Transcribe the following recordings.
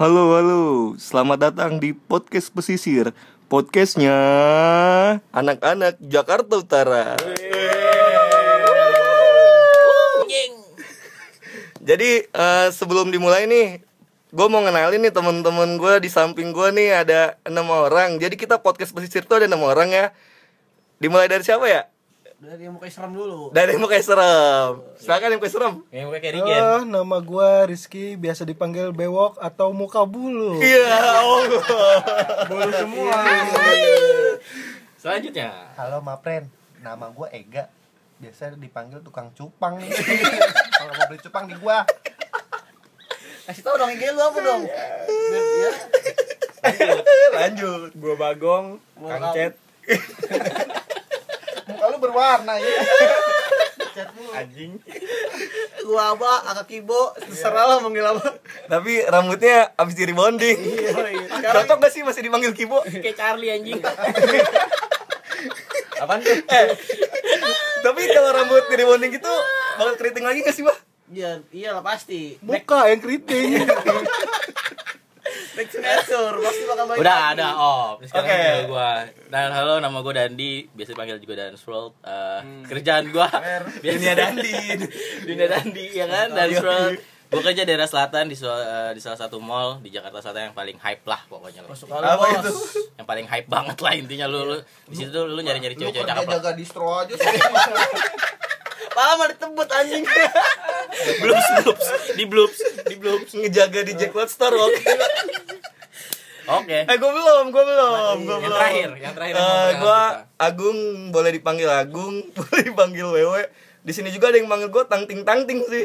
Halo, halo. Selamat datang di podcast pesisir. Podcastnya anak-anak Jakarta Utara. Jadi eh, sebelum dimulai nih, gue mau ngenalin nih temen-temen gue di samping gue nih ada enam orang. Jadi kita podcast pesisir tuh ada enam orang ya. Dimulai dari siapa ya? Dari yang mukanya serem dulu. Dari yang muka serem. Silakan yang muka serem. Yang gue kayak Rigen. Oh, nama gua Rizky, biasa dipanggil Bewok atau Muka Bulu. Iya, Allah. Bulu semua. Selanjutnya. Halo Mapren, nama gue Ega Biasa dipanggil tukang cupang Kalau mau beli cupang di gua Kasih tau dong IG lu apa dong? Ya. Lanjut. Gua Bagong, Kang Cet. Berwarna ya Anjing. Gua apa? Akak Kibo, terserah lah manggil apa. Tapi rambutnya abis di rebonding. Sekarang Cocok gak sih masih dipanggil Kibo? Kayak Charlie anjing. apaan tuh? Eh, tapi kalau rambut di rebonding gitu bakal keriting lagi gak sih, Bah? Iya, iyalah pasti. Muka yang keriting nature, pasti bakal baik. Udah ada off. Sekarang Oke. okay. gua. Dan halo nama gue Dandi, biasa dipanggil juga Dance World. Eh, kerjaan gua Dunia Dandi. Dunia Dandi ya kan Dance World. Gue kerja daerah selatan di, eh, di salah satu mall di Jakarta Selatan yang paling hype lah pokoknya. Masuk Apa bos. itu? Yang paling hype banget lah intinya lu, lu di situ tuh lu nyari-nyari Lu cewek-cewek cakep lah. jaga distro aja sih Pala mah ditebut anjing. Bloops, bloops, di bloops, di bloops. Ngejaga di Jack Star waktu Oke. Eh, gue belum, gue belum, gue Yang belum. terakhir, yang terakhir yang Eh, mau gua perkenalan Agung boleh dipanggil Agung, boleh dipanggil Wewe. Di sini juga ada yang manggil gue Tang Ting Tang Ting sih.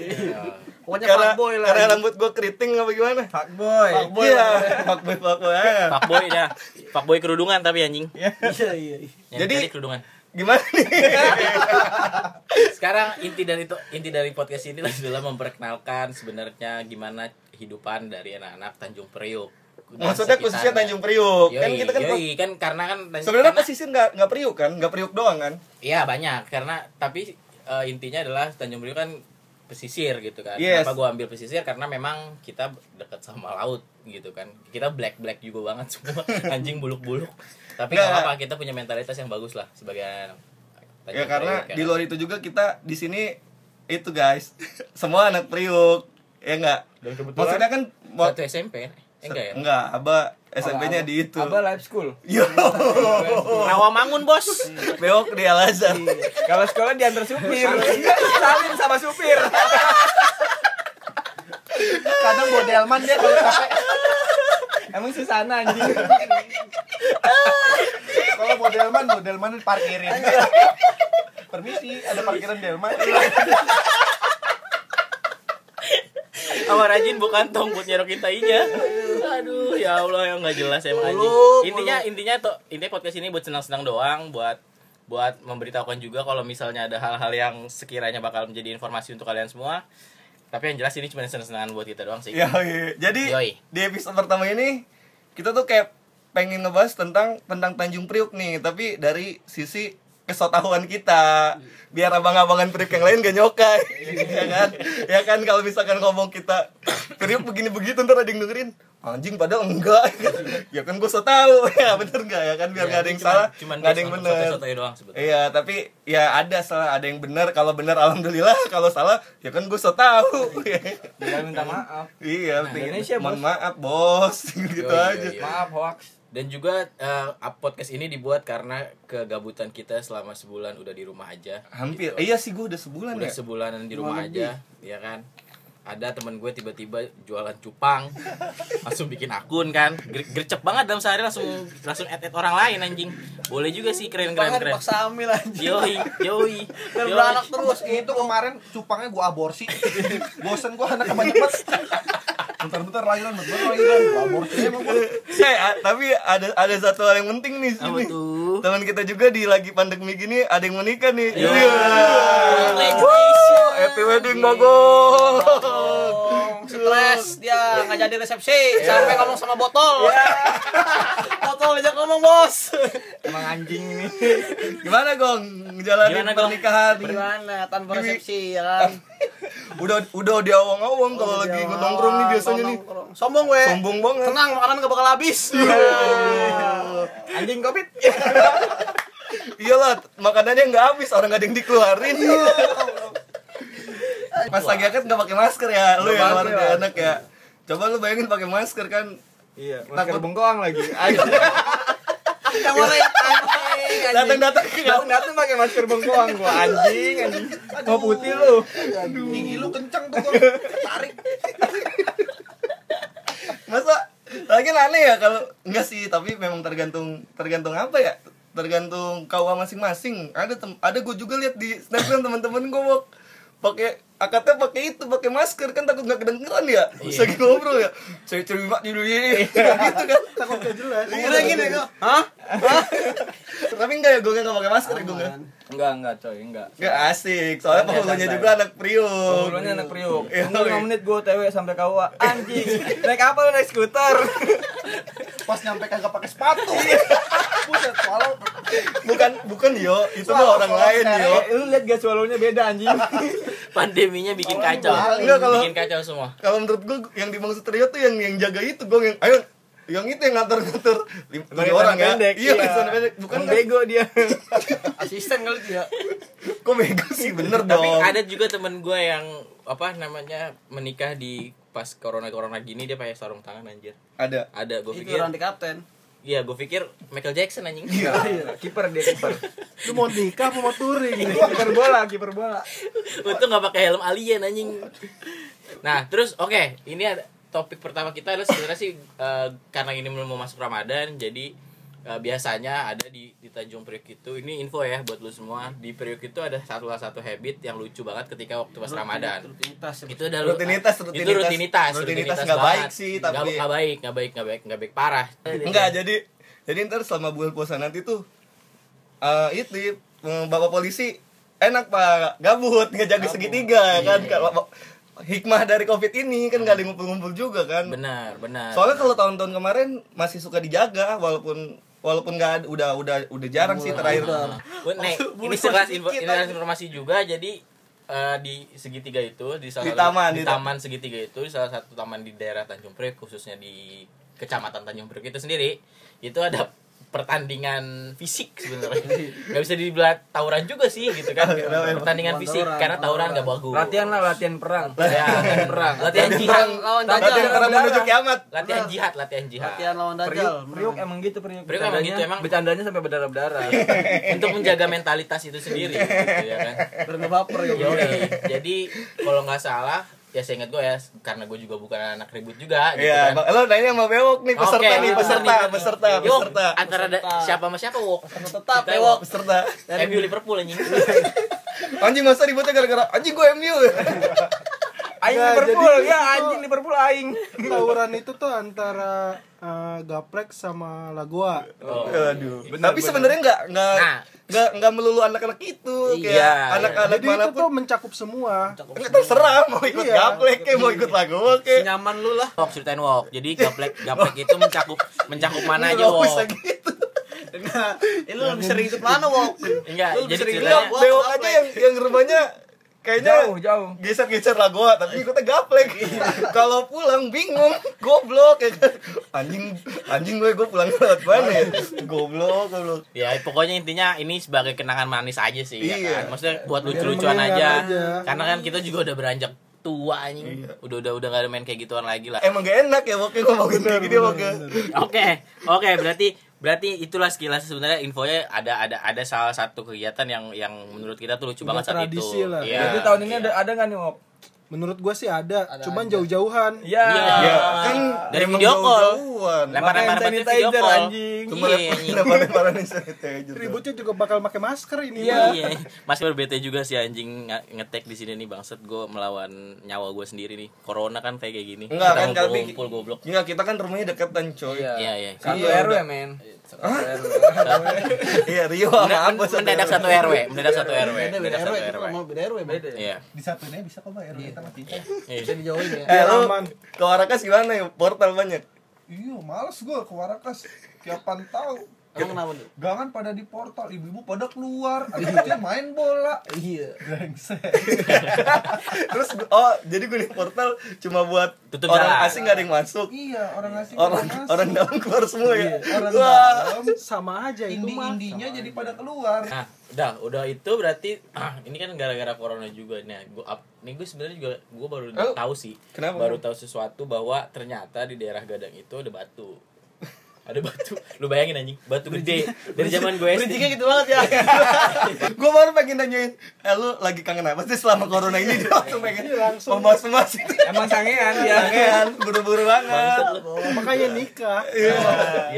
Pokoknya karena fuckboy lah. karena rambut gue keriting apa gimana? Fuckboy. Fuckboy. Iya, fuckboy fuckboy. aja. Fuckboy ya. Fuckboy kerudungan tapi anjing. Iya, iya. iya. Yang Jadi- kerudungan. Gimana nih? Sekarang inti dari itu inti dari podcast ini adalah memperkenalkan sebenarnya gimana kehidupan dari anak-anak Tanjung Priuk. Maksudnya sekitarnya. khususnya Tanjung Priuk. Yoi, kan kita kan yoi, kan karena kan Tanjung- sebenarnya karena- pesisir nggak nggak Priuk kan, nggak Priuk doang kan? Iya banyak karena tapi eh, intinya adalah Tanjung Priuk kan pesisir gitu kan. Yes. Kenapa gua ambil pesisir karena memang kita dekat sama laut gitu kan. Kita black black juga banget semua anjing buluk-buluk. Tapi Nggak. apa-apa kita punya mentalitas yang bagus lah sebagai Ya karena Priuk, di luar itu juga kita di sini itu guys, semua anak Priuk. Ya enggak? Dan kebetulan Maksudnya kan satu SMP enggak ya? Enggak, Aba SMP-nya di itu. Apa live school? Yo, Rawamangun bos. bewok di Al Azhar. Kalau sekolah diantar supir. Salim sama supir. Kadang bawa delman dia kalau capek Emang susana anjing. Kalau bawa delman, parkirin Permisi, ada parkiran delman Sama rajin bukan tong buat nyerokin tainya. Aduh, ya Allah yang nggak jelas emang anjing. Buluk, Intinya intinya tuh intinya podcast ini buat senang-senang doang, buat buat memberitahukan juga kalau misalnya ada hal-hal yang sekiranya bakal menjadi informasi untuk kalian semua. Tapi yang jelas ini cuma senang-senangan buat kita doang sih. Ya, iya. Jadi Yoi. di episode pertama ini kita tuh kayak pengen ngebahas tentang tentang Tanjung Priuk nih, tapi dari sisi kesotahuan kita biar abang-abangan Priuk yang lain gak nyokai ya kan ya kan kalau misalkan ngomong kita Priuk begini begitu ntar ada yang dengerin anjing padahal enggak ya kan gue so tau ya bener enggak ya kan biar Ya, nggak ada yang cuman- salah cuman nggak ada yang bener sebetulnya. Iya, tapi ya ada salah, ada yang benar. Kalau benar alhamdulillah, kalau salah ya kan gue so tahu. Jangan minta maaf. iya, Nah, penting- Indonesia, mohon Bos. maaf, Bos. gitu Yoi, aja. yoi, yoi. Maaf hoax. Dan juga eh, podcast ini dibuat karena kegabutan kita selama sebulan udah di rumah aja. Hampir. Gitu. Eh, iya sih gue udah sebulan udah ya. sebulanan di rumah Dua aja ya kan ada temen gue tiba-tiba jualan cupang langsung bikin akun kan Ger- gercep banget dalam sehari langsung langsung add, add orang lain anjing boleh juga sih keren keren Bahkan keren paksa hamil anjing. yoi yoi Dan beranak terus Itu kemarin cupangnya gua aborsi Bosen gua anak banyak banget Bentar-bentar lahiran, bentar lahiran aborsi emang Eh, a- tapi ada ada satu hal yang penting nih sini. tuh Teman kita juga di lagi pandemi gini ada yang menikah nih. Iya. Iya. Happy wedding Bagong. Oh, stres dia nggak jadi resepsi. Sampai ngomong sama botol. Botol aja ngomong ngomong bos. Emang anjing ini Gimana gong? Ngejalanin Gimana, Gong? pernikahan? gimana? Tanpa resepsi ya kan? Udah udah diawang-awang kalau lagi nongkrong nih biasanya nih. Sombong weh Sombong banget. tenang makanan gak bakal habis. Anjing covid. Iyalah, makanannya nggak habis, orang nggak ada yang dikeluarin. Pas lagi akad nggak pakai masker ya, lu ya Mas. anak ya. Coba lu bayangin pakai masker kan. iya Takut- bengkoang lagi ayo kamu Datang-datang ke datang datang pakai masker bengkoang gua anjing anjing mau putih lu Gigi lu kenceng tuh gua. Tarik. Masa lagi aneh ya kalau enggak sih, tapi memang tergantung tergantung apa ya? Tergantung kawa masing-masing. Ada tem ada gue juga lihat di snapgram teman-teman gue pakai akadnya pakai itu pakai masker kan takut nggak kedengeran ya? Terus lagi ngobrol ya. Saya cerita dulu ini. Gitu kan? Takut gak jelas. Udah gini kok hah? Tapi enggak ya gue nggak pakai masker ya gue nggak enggak enggak coy enggak Nggak asik, soalnya penghulunya juga anak priuk Ngobrolnya anak priuk. Iya, Tunggu 5 menit gue TW sampai KUA. Anjing. Naik apa lu naik skuter? Pas nyampe kagak pakai sepatu. Buset, soalnya Bukan, bukan yo, itu mah orang lain yo Eh, lu lihat gas swallownya beda anjing. Pandeminya bikin kacau. Enggak, kalau- bikin kacau semua. Kalau menurut gue, yang dimaksud trio tuh yang yang jaga itu, gue yang, ayo yang itu yang ngatur-ngatur lima orang ya pendek, iya celana pendek bukan kan bego dia. asisten kali dia. kok bego sih bener Tapi dong ada juga temen gue yang apa namanya menikah di pas corona corona gini dia pakai sarung tangan anjir. ada Ada gue Itu pikir. rantai kapten. Iya gue pikir Michael Jackson anjing. Iya, kiper dia kiper. lu mau nikah apa mau touring Kiper bola, kiper bola. Untung nggak pakai helm alien anjing. Nah terus oke ini ada topik pertama kita adalah sebenarnya sih eh, karena ini belum mau masuk Ramadan jadi eh, biasanya ada di di Tanjung Priok itu ini info ya buat lu semua di Priok itu ada satu satu habit yang lucu banget ketika waktu pas Ramadan. Rutinitas. Itu udah Rutinitas, itu rutinitas. rutinitas, Rutinitas nggak baik sih, Nggak- tapi- nggak baik, nggak baik, nggak baik, nggak baik parah. enggak jadi jadi ntar selama bulan puasa nanti tuh eh itu bapak polisi enak pak gabut ngejaga segitiga kan kalau hikmah dari covid ini kan nggak ada yang ngumpul-ngumpul juga kan? Benar, benar. soalnya kalau tahun-tahun kemarin masih suka dijaga walaupun walaupun nggak ada- udah udah udah jarang sih terakhir. Wah, Nek, ini sekelas info, informasi juga jadi eh, di segitiga itu di salah Di taman, di di taman segitiga itu di salah satu taman di daerah Tanjung Priok khususnya di kecamatan Tanjung Priok itu sendiri itu ada pertandingan fisik sebenarnya nggak bisa dibilang tawuran juga sih gitu kan pertandingan fisik karena tawuran nggak bagus Latihan lah, latihan perang. ya latihan perang latihan Latihan jihad. Lawan Latihan dajal. perang menuju kiamat latihan jihad latihan jihad Latihan lawan dajal. Hmm. Priuk, emang gitu Priuk. Priuk emang gitu, Bercandanya- emang. Bercandanya sampai berdarah-darah. untuk menjaga mentalitas itu sendiri gitu ya kan baper ya. Jadi kalau nggak salah ya saya ingat gue ya karena gue juga bukan anak ribut juga gitu Iya, kan. Bang. lo nanya sama bewok nih peserta Oke, nih, peserta, nih. peserta, Yuk, peserta. antara da- siapa sama siapa wok Tetap Kita bewok. Peserta. MU Liverpool anjing Anjing masa ributnya gara-gara anjing gue MU. Aing Nggak, Liverpool, ya anjing Liverpool aing. tawuran itu tuh antara eh, gaplek sama lagoa oh. Aduh. Tapi sebenarnya nggak nggak Nah. Nggak nggak melulu anak-anak itu, Iya, kayak anak-anak jadi itu mana pun. tuh mencakup semua Nggak terserah mau ikut Iya. gaplek kayak mau ikut lagu oke. Nyaman lu lah. Wok ceritain wok jadi gaplek gaplek itu mencakup mencakup mana aja Nggak wok usah gitu. Nah, ini lu lebih sering ikut mana, Wok? enggak Lu jadi sering ceritanya Bewok aja yang yang rumahnya kayaknya Jauh, jauh. geser-geser lagu tapi ikutnya gaplek kalau pulang bingung goblok ya kan anjing anjing gue gue pulang lewat mana ya goblok goblok ya pokoknya intinya ini sebagai kenangan manis aja sih ya Iya. kan maksudnya buat lucu-lucuan aja. aja. karena kan kita juga udah beranjak tua anjing Iya. udah udah udah gak ada main kayak gituan lagi lah emang gak enak ya pokoknya ngomongin kayak gini pokoknya Oke, oke berarti berarti itulah sekilas sebenarnya infonya ada ada ada salah satu kegiatan yang yang menurut kita tuh lucu Udah banget saat itu. tradisi lah. Iya. Jadi tahun ini iya. ada ada nggak nih, Wok? Menurut gua sih ada, cuman jauh-jauhan Iya. Iya. ya kan Dari video call. Lempar-lempar batu video sanitizer, call. anjing. cuma Iya, lempar-lemparan sanitizer ributnya juga bakal pakai masker ini Iya. Iya, masih berbete juga sih anjing nge- ngetek di sini nih bangset gue melawan nyawa gue sendiri nih. Corona kan kayak kayak gini. enggak kan kali ngumpul goblok. enggak kita kan rumahnya deketan coy Iya. Iya, iya. Satu Iya, RW, men. Satu RW. iya Rio sama Mendadak, apa mendadak satu RW, mendadak satu RW, Beda, satu RW. RW. mau beda RW, Beda. Iya. Di satunya bisa kok bayar kita mati. Iya. Bisa dijauhin ya. eh lu ke Warakas gimana ya portal banyak Iya, males gua ke Warakas. Tiap pantau. Emang kenapa tuh? Gangan pada di portal, ibu-ibu pada keluar, adik-adiknya main bola. Iya. Brengsek. Terus oh jadi gue di portal cuma buat Tutup orang jalan. asing gak ada yang masuk. Iya, orang asing Orang masuk. orang dalam keluar semua ya. orang Wah. dalam sama aja itu mah indi-indinya jadi pada keluar. Nah, udah, udah itu berarti ah, ini kan gara-gara corona juga. Nah, gua up, nih gue sebenarnya juga gue baru Oh, tahu sih. kenapa? Baru tahu sesuatu bahwa ternyata di daerah Gadang itu ada batu. Ada batu. Lu bayangin anjing, batu gede dari zaman gue SD. Bridgingnya gitu banget ya. gue baru pengen nanyain, eh lu lagi kangen apa sih selama corona ini? Dia langsung pengen langsung. membahas-membahas. Emang sangean ya. Kangen, buru-buru banget. makanya nikah Iya.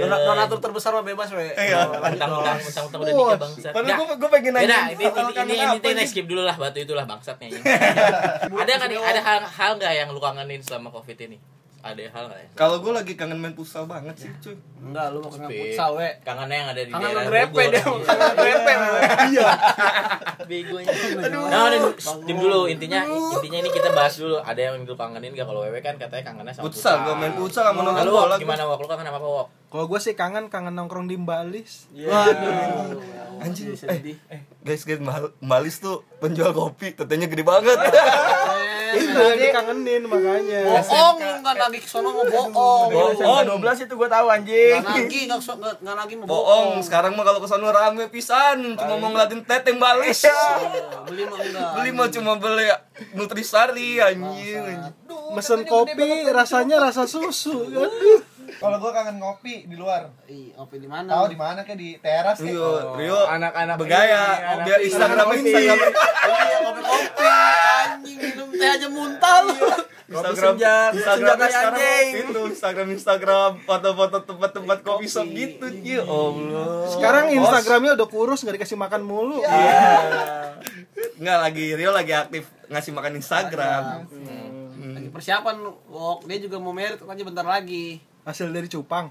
Don- Donatur terbesar mah bebas we. Iya. Mentang-mentang mentang-mentang udah nikah bangsat. Padahal Nggak. gue gue pengen nanya. ini ini ini ini, skip dulu lah batu itulah bangsatnya ini. ada nih ada hal hal nggak yang lu kangenin selama covid ini? Ada hal nggak ya? Kalau gue lagi kangen main futsal banget sih, cuy. Enggak, lu mau kangen futsal we. Kangennya yang ada di Kangen daerah grepe Bogor. dia. Kangen grepe. Iya. Begonya. Nah, udah, shh, dim dulu intinya intinya ini kita bahas dulu. Ada yang lu kangenin gak kalau Wewe kan katanya kangennya sama Futsal, gue main futsal sama Nah, nonton lu bola. gimana Wok? Lu kangen apa Wok? kalau gue sih kangen kangen nongkrong di Mbalis Waduh. Anjing, Sedih. eh, guys, guys, Malis tuh penjual kopi, tetenya gede banget. itu yang dikangenin makanya Bohong, enggak lagi ke sono mau bohong. Oh, 12 itu gue tahu anjing. Enggak lagi, enggak lagi mau Bohong, sekarang mah kalau ke sana rame pisan, cuma mau ngeliatin teteng Malis. Beli mah enggak. Beli mah cuma beli Nutrisari anjing. anjing. mesen kopi rasanya rasa susu Kalau gua kangen ngopi di luar. Ih, ngopi di mana? Tahu di mana kayak di teras kayak. Rio, Rio anak-anak bergaya, biar ini. Instagram Instagram Iya, kopi-kopi. Anjing minum teh aja muntah lu. Instagram senja, Instagram senja sekarang anjing. itu Instagram Instagram foto-foto tempat-tempat kopi shop gitu ya Allah sekarang Instagramnya udah kurus nggak dikasih makan mulu nggak lagi Rio lagi aktif ngasih makan Instagram Lagi persiapan Wok, dia juga mau merit aja bentar lagi. Hasil dari cupang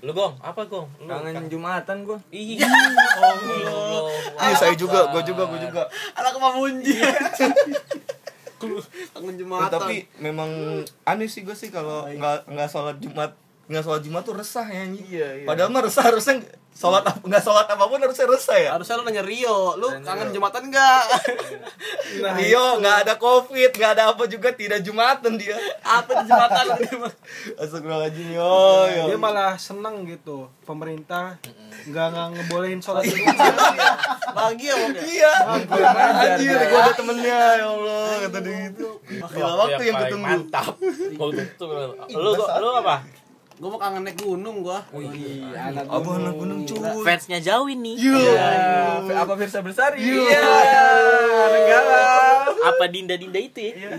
Lu Gong, apa Gong? Lu Kangen Jumatan gue. Iya. Allah. iya saya juga gue juga gue juga Anak mamunji. Kangen Eh, Jumatan. tapi memang aneh sih gue sih kalau nggak nggak sholat Jumat nggak sholat Jumat tuh resah ya anjing. Iya, iya. Padahal mah resah harusnya sholat apa nggak sholat apa pun harusnya resah ya. harusnya lu nanya Rio, lu kangen Jumatan enggak? Rio nggak ada covid nggak ada apa juga tidak Jumatan dia. Apa di Jumatan? Astagfirullahaladzim yo yo. dia malah seneng gitu pemerintah nggak nggak ngebolehin sholat di Bahagia Wok ya. Iya. Anjir, gue ada temennya ya Allah kata dia gitu. Gila waktu yang ketunggu. Mantap. Waktu itu lu lu apa? Gua mau kangen naik gunung gua. Anak Abah anak gunung cuy. Fansnya jauh ini. Iya. Apa Firsa Bersari? Iya. Negara. Apa Dinda-Dinda itu ya?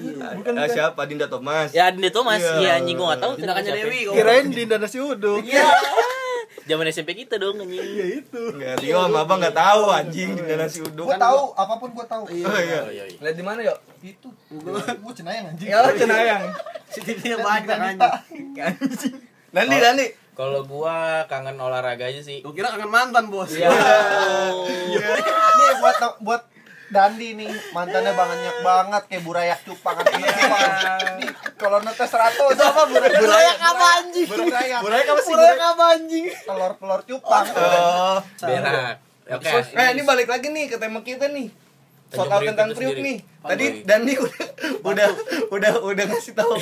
Ah, siapa Dinda Thomas? Ya Dinda Thomas. Iya. Iya anjing gua enggak tahu. Tindakannya siapa. Dewi kirain di nasi uduk Iya. Zaman SMP kita dong anjing. ya itu Enggak, Rio sama Abang enggak tahu anjing Dinda nasi uduk. Gua tahu, apa pun gua tahu. Oh iya. Oh, iya, iya. Lihat di mana yuk? Itu. Gua gua cenayang anjing. Ya cenayang. CCTV-nya banyak anjing. Anjing. Nanti nanti. Kalau gua kangen olahraga aja sih. Gua kira kangen mantan, Bos. Iya. Ini buat buat Dandi nih mantannya banyak banget kayak burayak cupang kan ini Nih, kalau netes 100 itu apa burayak Burayak apa anjing? burayak Burayak apa sih? Burayak apa anjing? telur telur cupang Oh. Berak. Oke. Eh, ini balik lagi nih ke tema kita nih. So Tanjung tau Priok tentang sendiri. nih. Tadi Boy? Dandi udah udah udah udah ngasih tahu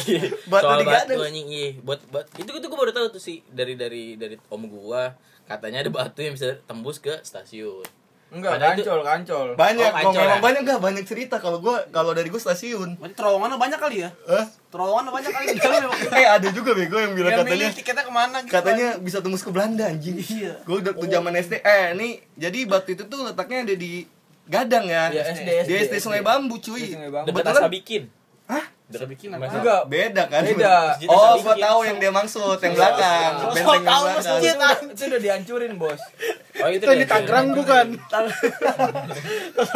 batu Soal di batu anjing iya. Buat buat itu itu gua baru tahu tuh sih dari dari dari om gua katanya ada batu yang bisa tembus ke stasiun. Enggak, Padahal itu- kancol, kancol. Banyak, Oh, kok Ancol memang ya? banyak enggak banyak cerita kalau gua kalau dari gua stasiun. Berarti terowongannya banyak kali ya? Hah? Terowongannya banyak kali di dalam ya. Eh ada juga bego yang bilang Yang katanya tiketnya ke mana gitu katanya bisa tembus ke Belanda anjing. Iya. Gue udah tuh zaman SD. Eh, nih jadi batu itu tuh letaknya ada di Gadang ya. Iya, SD, Di SD Sungai Bambu cuy. Sungai Bambu. Dekat Kebetulan Asabikin. Hah? Dekat bikin apa? Enggak. beda kan? Beda. Oh, gua tahu yang dia maksud, yang belakang. Benteng yang tahu belakang. masjid. Itu udah dihancurin, Bos. Oh itu itu di Tangerang bukan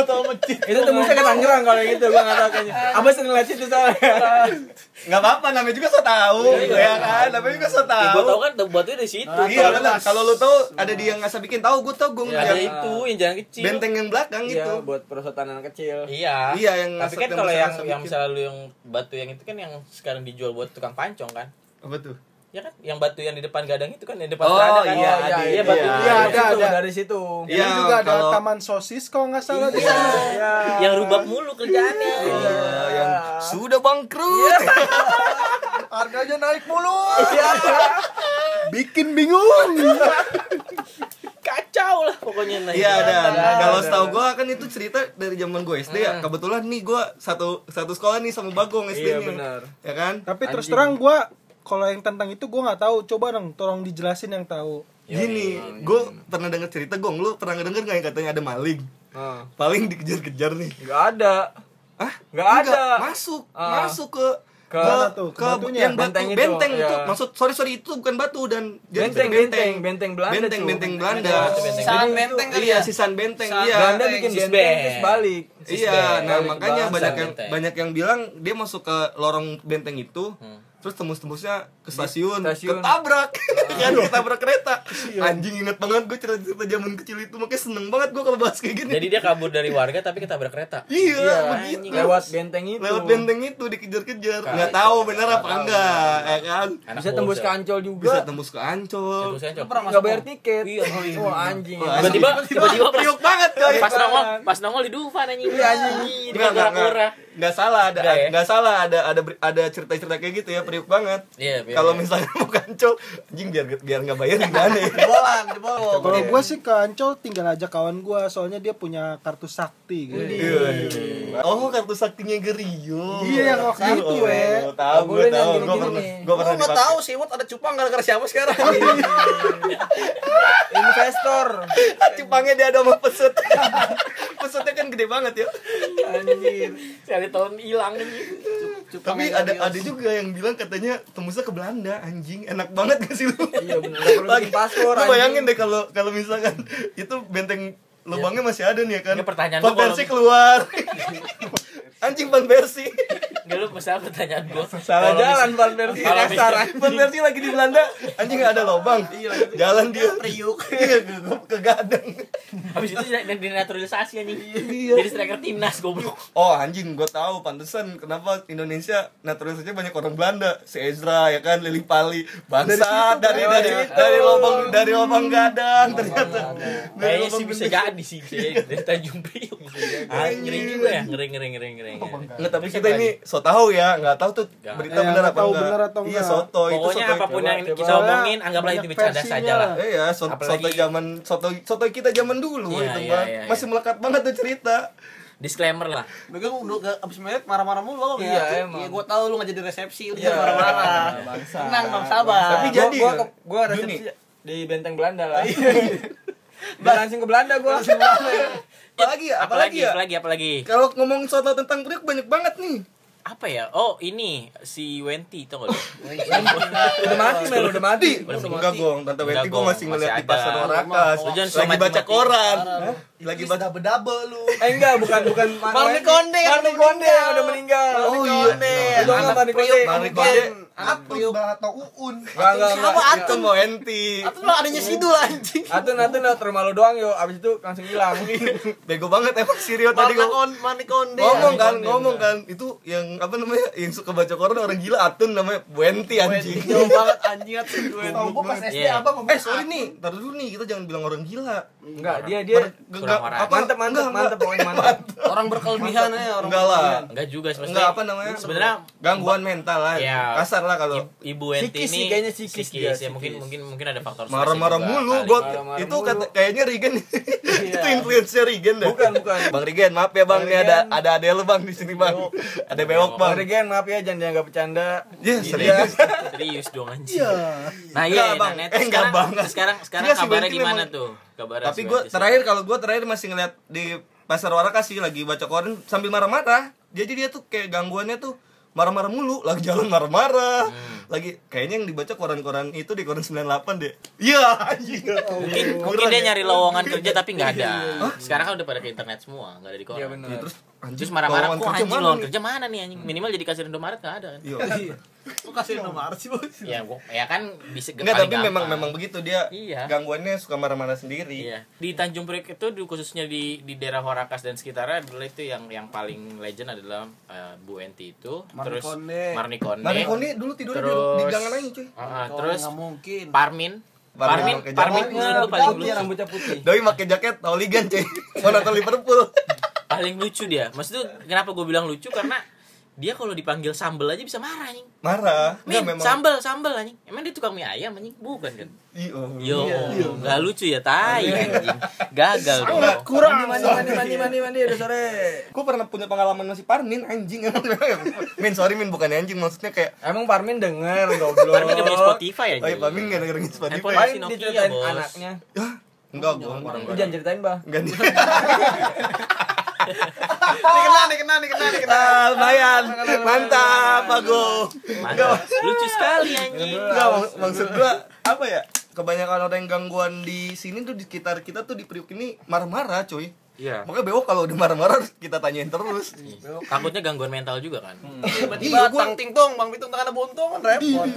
Tahu masjid. Itu tembusnya ke Tangerang kalau yang itu gua enggak tahu kayaknya. Abah sering lihat situ soalnya. Nggak apa-apa, namanya juga so tahu, ya kan? Namanya juga so Ya, gua tahu tahu. kan batunya dari situ. Iya benar. Kalau lu tahu ada di yang nggak bikin tahu, gua tahu gua Ya, ada yang itu yang jangan kecil. benteng yang belakang Iya, itu. buat perosotan anak kecil. Iya. Iya, yang Tapi ngasih- kan yang kalau yang yang misalnya lu yang batu yang itu kan yang sekarang dijual buat tukang pancong kan. Apa tuh? Ya kan? Yang batu yang di depan gadang itu kan yang depan Oh, Prada kan? iya, Oh, iya, iya, batu. iya. Iya, ada, Dari situ, ada. dari situ. Ini Iya, juga ada kalau- taman sosis kalau nggak salah di Iya. sana. Yang rubak mulu kerjaannya. Iya, yang sudah bangkrut. Harganya naik mulu. Bikin bingung. Kacau lah pokoknya nah. Iya dan ada, kalau setahu gue kan itu cerita dari zaman gue SD ya. Kebetulan nih gue satu satu sekolah nih sama Bagong SD Iya, benar. Ya kan? Tapi terus terang gue kalau yang tentang itu gue nggak tahu. Coba dong, tolong dijelasin yang tahu. Gini, gue pernah denger cerita Gong, lu pernah denger nggak yang katanya ada maling? Ah. Paling dikejar-kejar nih. Nggak ada. Ah, Nggak ada. Masuk, Ah. masuk ke Ke-? Ke ke batunya? yang batu Benteng benteng, itu, itu, iya. maksud sorry sorry itu bukan batu dan Benteng, benteng benteng, benteng Belanda, benteng cuy. benteng Belanda Sisaan benteng kali iya ya? sisan benteng iya Belanda bikin benteng terus balik. iya nah Balik makanya banyak yang benteng. banyak yang bilang dia masuk ke lorong benteng itu terus tembus-tembusnya ke stasiun, stasiun. ketabrak kan ketabrak kereta anjing inget banget gue cerita-cerita zaman kecil itu makanya seneng banget gue kalau bahas kayak gini Jadi dia kabur dari warga tapi ketabrak kereta. iya anjing. begitu Lewat benteng itu. lewat benteng itu dikejar-kejar nggak tahu bener apa enggak ya kan Anak Bisa tembus ke. Ancol juga. bisa tembus ke ancol. Nggak bayar tiket. Iya. Wah anjing. Wah, Tiba-tiba tiba-tiba priuk banget coy pas nongol pas nongol di Dufan anjing. Iya anjing. Di Nggak, salah ada Nggak ya? salah ada ada ada cerita-cerita kayak gitu ya priuk banget Iya, biar- kalau misalnya mau kancol anjing biar biar nggak bayar gimana ya Jebolan, jebol. Kalau gue sih ke Ancol tinggal aja kawan gue, soalnya dia punya kartu sakti gitu. Iya. oh kartu saktinya Gerio Iya, yang waktu itu, oh, eh. tahu gue Boleh tahu gue gini-gini pernah nih. gue pernah Gua nggak dipakai tahu sih, Wot ada cupang gara-gara siapa sekarang? Investor. cupangnya dia ada sama pesut pesutnya kan gede banget ya Anjir. Sekali tahun hilang tapi ada ada juga yang bilang katanya tembusnya ke Belanda anjing. Enak banget gak sih lu? Iya perlu bikin paspor. lu bayangin deh kalau kalau misalkan itu benteng lubangnya masih ada nih ya kan. Ini pertanyaan Persie keluar anjing Van Persie. Enggak lu masalah pertanyaan gua. Salah Kalau jalan Van Persie. Kasar. Van Persie lagi di Belanda. Anjing nggak ada lubang jalan dia. Priuk. iya ke, gadang. Habis itu di- dinaturalisasi anjing. Iya. Jadi striker timnas goblok. oh anjing gue tahu pantesan. Kenapa Indonesia naturalisasinya banyak orang Belanda? Si Ezra ya kan Lili Pali. Bangsa dari dari dari, lubang dari lubang gadang ternyata. Dari Kayaknya sih bisa jadi sih dari Tanjung Priok. Ah, ngeri juga ya, ngeri ngeri ngeri ngeri. Nggak, tapi kita ini so tahu ya, nggak tahu tuh Nggak. berita Eh, benar nggak apa tahu enggak. benar atau Iya, enggak. soto itu Pokoknya soto. apa pun coba, yang coba. kita omongin anggaplah itu bercanda saja lah. Eh ya, so, Apalagi- soto zaman soto soto kita zaman dulu Iya, itu iya, Bang. iya, iya. Masih melekat banget tuh cerita. Disclaimer lah. Megang udah ke abis merit marah-marah mulu lo Iya, emang. Iya, gua tahu lu nggak jadi resepsi, Iya. jangan marah-marah. Bangsa. Tenang, Bang, sabar. Tapi jadi ke- gua resepsi di benteng Belanda lah. Udah langsung ke Belanda gua. Apalagi ya? Apalagi ya? Apalagi apalagi. Kalau ngomongin soto tentang Priok banyak banget nih. Apa ya? Oh, ini si Wenti tau gak lu? Udah mati Mel, udah mati. Udah Enggak gong, Tante Weti gue masih ngeliat di pasar jangan Lagi baca koran. Lagi pada bedabe lu. Eh enggak, bukan bukan Marni Konde yang Marni udah Konde yang meninggal. udah meninggal. Oh, iya. Konde. Itu enggak Marni Konde. Marni Konde. Priuk atau Uun. Enggak, enggak, Siapa. Itu mau enti. Atau lu adanya Sidul anjing. Atun atun lewat rumah lu doang yo, abis itu langsung hilang. Bego banget emang si Rio tadi Marni ngomong. Konde, Marni Konde. ngomong kan ngomong kan itu yang apa namanya yang suka baca koran orang gila atun namanya Wenti anjing Jauh banget anjing atau Tahu gua pas SD Iya. apa ngomong eh sorry nih taruh dulu nih kita jangan bilang orang gila Enggak, dia dia Kurang orang. apa mantep mantep mantep pokoknya mantep. orang berkelebihan ya orang. enggak lah Enggak juga sebenarnya. enggak apa namanya Sebenarnya gangguan mental lah Iya. kasar lah kalau Ibu Psikis ini sih, kayaknya psikis dia, ya mungkin psikis. mungkin mungkin ada faktor marah-marah mulu Marah-marah itu kata kayaknya Regen itu influence Regen deh Bukan, bukan. bang Regen maaf ya bang Bang nih ada ada ade lu bang di sini bang ada bewok bang Bang Regen maaf ya jangan dianggap bercanda. Iya, serius. Serius dong anjing. Iya. Nah, iya, Bang. nah, Eh, enggak sekarang, sekarang sekarang Enggak, si kabarnya gimana tuh? Kabarnya Tapi gue terakhir kalau gue terakhir masih ngeliat di pasar Warakas sih lagi baca koran sambil marah-marah. Jadi dia tuh kayak gangguannya tuh marah-marah mulu, lagi jalan marah-marah. Lagi kayaknya yang dibaca koran-koran itu di koran 98 deh. Iya, anjing. mungkin mungkin Kurang dia ya? nyari lowongan kerja tapi nggak ada. Sekarang kan udah pada ke internet semua, nggak ada di koran. Iya benar. Ya, terus anjing, Terus marah-marah, kok anjing lowongan nih?" kerja mana nih anjing? Minimal jadi kasir Indomaret nggak ada kan? Iya. Kok kasih nomor sih, Bos? ya gua ya kan bisa Enggak, tapi memang gampang. memang begitu dia Iya. gangguannya suka marah-marah sendiri. Iya. Di Tanjung Priok itu di, khususnya di di daerah Horakas dan sekitarnya adalah itu yang yang paling legend adalah eh, Bu Enti itu, terus Marnikonde. Marnikonde. Mari Koni dulu tidurnya di, Terus- di gangan aja cuy. Ah, Kalau terus nggak mungkin. Parmin. Parmin Parmin, Parmin gua paling lucu. rambutnya putih. Doi pakai jaket Tauligan cuy. Mau nonton Liverpool. Paling lucu dia. Maksud tuh kenapa gue bilang lucu karena dia kalau dipanggil sambel aja bisa marah anjing. Marah. Min, Enggak memang. sambel, sambel anjing. Emang dia tukang mie ayam anjing? Bukan kan? Iyo. Yo, nggak lucu ya tai anjing. Gagal dong. kurang Mandi, mandi, mandi, mandi, mandi, udah sore. Gue pernah punya pengalaman masih Parmin anjing. min sorry Min bukan anjing maksudnya kayak Emang Parmin denger, goblok. Parmin punya Spotify Oh iya anjing. Parmin gak dengerin Spotify. Nokia, diceritain Bos. anaknya. Enggak gue. Lu jangan ceritain, Bah. Enggak nih. Kena, nih kena, nih kena, nih kena. Ah, lumayan. Mantap, Agung. Mantap. Lucu sekali anjing. Enggak mak- maksud gua apa ya? Kebanyakan orang yang gangguan di sini tuh di sekitar kita tuh di Priuk ini marah-marah, cuy. Iya. Makanya bewok kalau udah marah-marah kita tanyain terus. Takutnya gangguan mental juga kan. Tiba-tiba tang ting tong, Bang Pitung tangan buntung kan repot.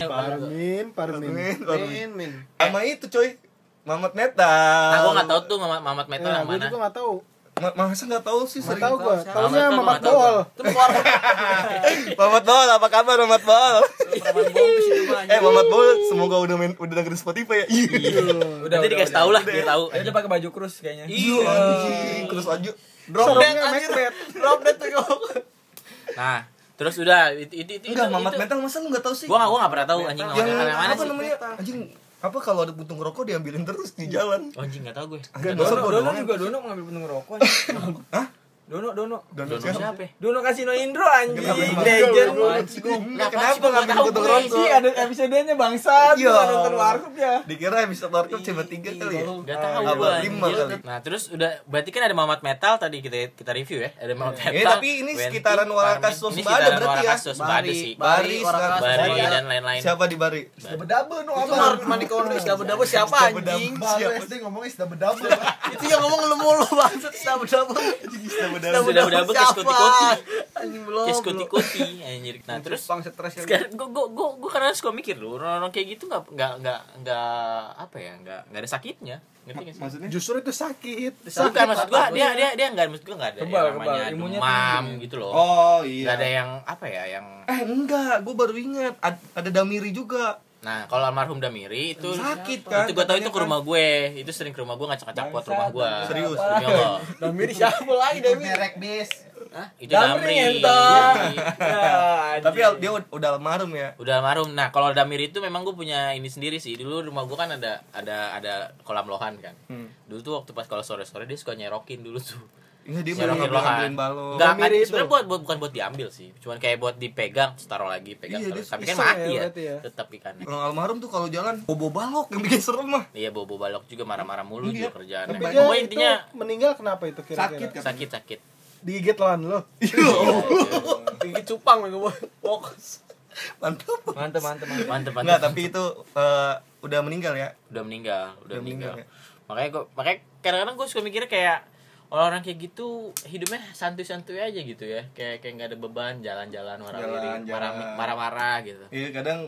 Parmin Parmin Parmin, Parmin. Min, min. Sama itu, cuy. Mamat Neta. Nah, gue nggak tahu tuh Mamat Mamat Metal Nah, yang gue mana. juga gak tahu. Ma- masa nggak tahu sih Gak sering tahu gue. Mamat Taunya tuh Mamat nggak Bol. Mamat Bol, apa kabar Mamat Bol? Eh, Mamat Bol semoga udah main udah dengerin Spotify ya. Iya. Udah, Nanti dikasih tahu lah, dia tahu. Dia udah pakai baju krus kayaknya. Iya. Anjing, terus aja. Drop dead anjir. Drop dead tuh. Nah, terus udah itu itu itu. Enggak, itu- Mamat itu- Metal masa lu nggak tahu sih? Gua nggak gua nggak pernah tahu anjing yang Mamat Metal mana apa sih? namanya? Anjing, apa kalau ada puntung rokok diambilin terus di jalan? Oh, anjing nggak tahu gue. Anjing, Dono, masa gua Dono doang juga Dono mengambil puntung rokok. Hah? Dono, Dono. Dono Dono siapa? siapa? Dono Kasino Indro anjing. Legend. Enggak, Kenapa sih kenapa gua nggak ngambil tahu gue? Sih ada episodenya bangsat. Iya. Gua nonton warkop ya. Dikira episode Warkop cuma tiga kali ya? Gak tahu Apa, gua lima anjir. kali. Nah, terus udah berarti kan ada Mamat Metal tadi kita kita review ya. Ada Mamat Metal. Eh, tapi ini sekitaran Warakas Sosbada berarti ya? Sih. Bari, Warakas, Bari Bari. dan lain-lain. Siapa di Bari? Bedabe no abang. Mar Mandi Kondis double-double siapa anjing? Baru SD ngomongnya sudah bedabe. Itu yang ngomong lu mulu banget double-double. Sudah udah ke skoti-koti. Anjing belum. Ke skoti-koti anjir. Nah, terus Bang stres ya. sekarang gue gue gue gue karena suka mikir loh orang-orang kayak gitu nggak nggak nggak nggak apa ya nggak nggak ada sakitnya ngerti sih Maksudnya? Justru itu sakit. bukan maksud gua dia dia dia nggak maksud gua nggak ada Kebal, yang namanya kebal. Imunnya demam gitu loh Oh nggak ada iya. yang apa ya yang Eh enggak, gue baru ingat Ad- ada Damiri juga. Nah kalau almarhum Damiri itu Sakit kan, itu gua tahu itu ke rumah gue itu sering ke rumah gue ngacak-ngacak pot rumah gue Serius? Demi Allah. Damiri siapa lagi Damiri? Merek bis. Hah? itu Damri Damri entot. Iya. Ya, Tapi dia ud- udah almarhum ya. udah almarhum nah kalau Damiri itu memang gue punya ini sendiri sih dulu rumah gue kan ada ada ada kolam lohan kan Hmm. dulu tuh waktu pas kalau sore sore dia suka nyerokin dulu tuh Iya dia belum ngambil ngambilin balon. Enggak, kan, sebenarnya buat, buat bukan buat diambil sih cuman kayak buat dipegang terus taruh lagi pegang Iya, tapi kan mati ya, ya, ya. tetap ikannya Orang almarhum tuh kalau jalan bobo balok yang bikin serem mah. iya bobo balok juga marah-marah mulu Iya. juga kerjaannya Tapi dia pokoknya intinya meninggal kenapa itu kira-kira? Sakit kan? sakit sakit Digigit lawan lo. Tinggi cupang gue. Wok. Mantap. Mantep, mantep, mantep. mantep mantep Enggak, tapi itu eh, udah meninggal ya. udah meninggal udah, Udah meninggal, meninggal, ya. makanya gue makanya kadang-kadang gue suka mikirnya kayak orang-orang kayak gitu hidupnya santuy-santuy aja gitu ya kayak kayak nggak ada beban jalan-jalan Jalan, marah-marah jalan. marah-marah gitu Iya kadang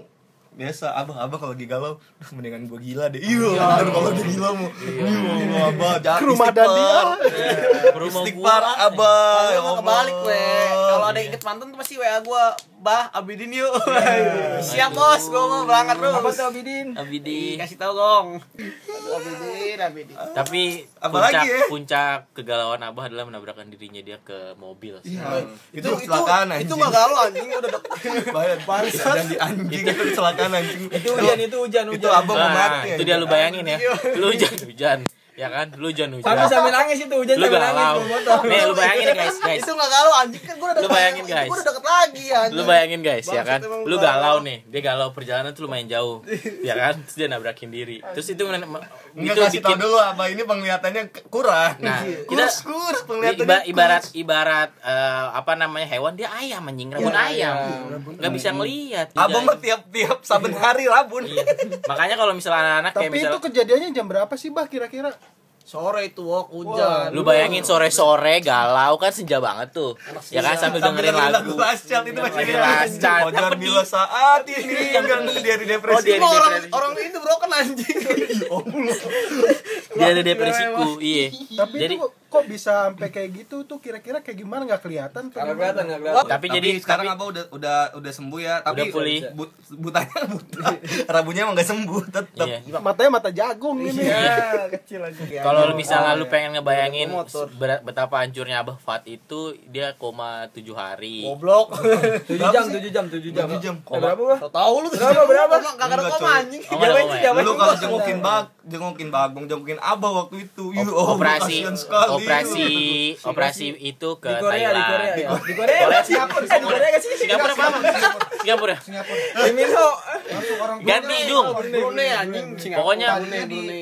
biasa abah abah kalau lagi galau "Duh, mendingan gua gila deh iya bener kalau dia gila mau iya abah jangan Ke rumah istighfar. Dandi, ah. Rumah istighfar abah ya Kalau kebalik Allah. we. Kalau ada yang inget mantan tuh pasti WA gua, "Bah, Abidin yuk." Siap, Bos. Gua mau berangkat terus. Apa tuh Abidin? Abidi Kasih tahu, Gong. Aduh, Abidin, Abidin. tapi Apalagi puncak ya? puncak kegalauan abah adalah menabrakkan dirinya dia ke mobil sih. Iya, itu kecelakaan anjing. Itu mah galau anjing udah dek. Bayar dan di anjing itu kecelakaan anjing. Itu hujan, itu hujan, Itu hujan. abang mau Nah, mati. itu dia lu bayangin ya. Lu hujan hujan. Ya kan? Lu hujan hujan. Sambil sambil nangis itu hujan Lu sambil nangis. Nih, lu bayangin ya, guys, guys. Itu nggak galau anjing kan gua udah Lu deket. bayangin, guys. Gua udah deket lagi anjing. Lu bayangin guys, ya kan? Lu galau. galau nih, dia galau perjalanan tuh lumayan jauh. Ya kan? Terus dia nabrakin diri. Terus itu men- me- Enggak itu bikin dulu abah ini penglihatannya kurang. Nah, kita kurs penglihatannya. iba- ibarat ibarat eh, apa namanya hewan dia ayam anjing rabun ayam. Nggak bisa ngelihat. Abah mah tiap-tiap saben hari rabun. Iya. Makanya kalau misalnya anak-anak kayak Tapi itu kejadiannya jam berapa sih, Bah kira-kira? Sore itu wok hujan. Lu bayangin sore-sore galau kan senja banget tuh. Ya kan sambil dengerin lagu. last child itu masih Dengerin Last Child. Fajar bila saat ini enggak dia di Oh, depresi dia di Semua orang depresi. orang itu broken anjing. Dia ada depresiku, iya. Tapi Jadi itu kok bisa sampai kayak gitu tuh kira-kira kayak gimana nggak kelihatan? tuh? Karena kelihatan nggak kelihatan. tapi tapi jadi sekarang tapi apa udah udah udah sembuh ya tapi Udah pulih. but, butanya buta rabunya emang gak sembuh tetap iya. Matanya mata jagung ini. Ya, kecil aja. Kalau lu misalnya lu pengen ngebayangin Motor. ber- betapa hancurnya Abah Fat itu dia koma 7 hari. Goblok. 7 jam, 7 jam, 7 jam. Tujuh jam. Eh, berapa tahu lu Berapa, berapa? Enggak ada koma anjing. Koma lu kalau jengukin bag jengukin bagong jengukin abah waktu itu oh, operasi operasi operasi itu ke Di Korea, di Thailand. Korea ya. Di Korea, Korea, Singapura, eh, di Korea gak sih? Singapura apa? Singapura. Singapura Di Ganti hidung. Brunei anjing. Pokoknya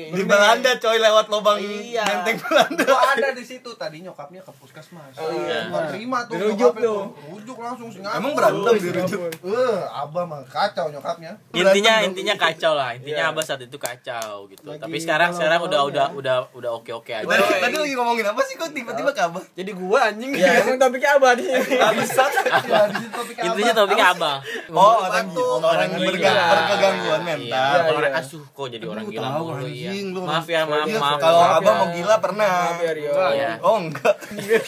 di Belanda coy lewat lubang Iya. benteng Belanda Gua ada di situ tadi nyokapnya ke puskesmas. Oh, iya. Nggak terima tuh. Dirujuk tuh. Rujuk langsung Singapura. emang berantem dirujuk Eh, abah mah kacau nyokapnya. Intinya Berantem intinya kacau lah. Intinya Abah saat itu kacau gitu. Tapi sekarang sekarang udah udah udah udah oke-oke aja. tadi, tadi lagi ngomongin apa sih kok tiba-tiba ke abah Jadi gua anjing. Ya, emang topiknya apa di sini? Bangsat. Ya, di situ topik Intinya abah. topiknya Abah. oh orang Batuk. orang yang gila. berga- berkegangguan Iya, mental iya. orang asuh kok jadi orang gila mulu iya. anjing, lu Maaf ya, maaf, Iya, maaf. kalau Maaf abah ya. mau gila pernah ya. Iya. oh enggak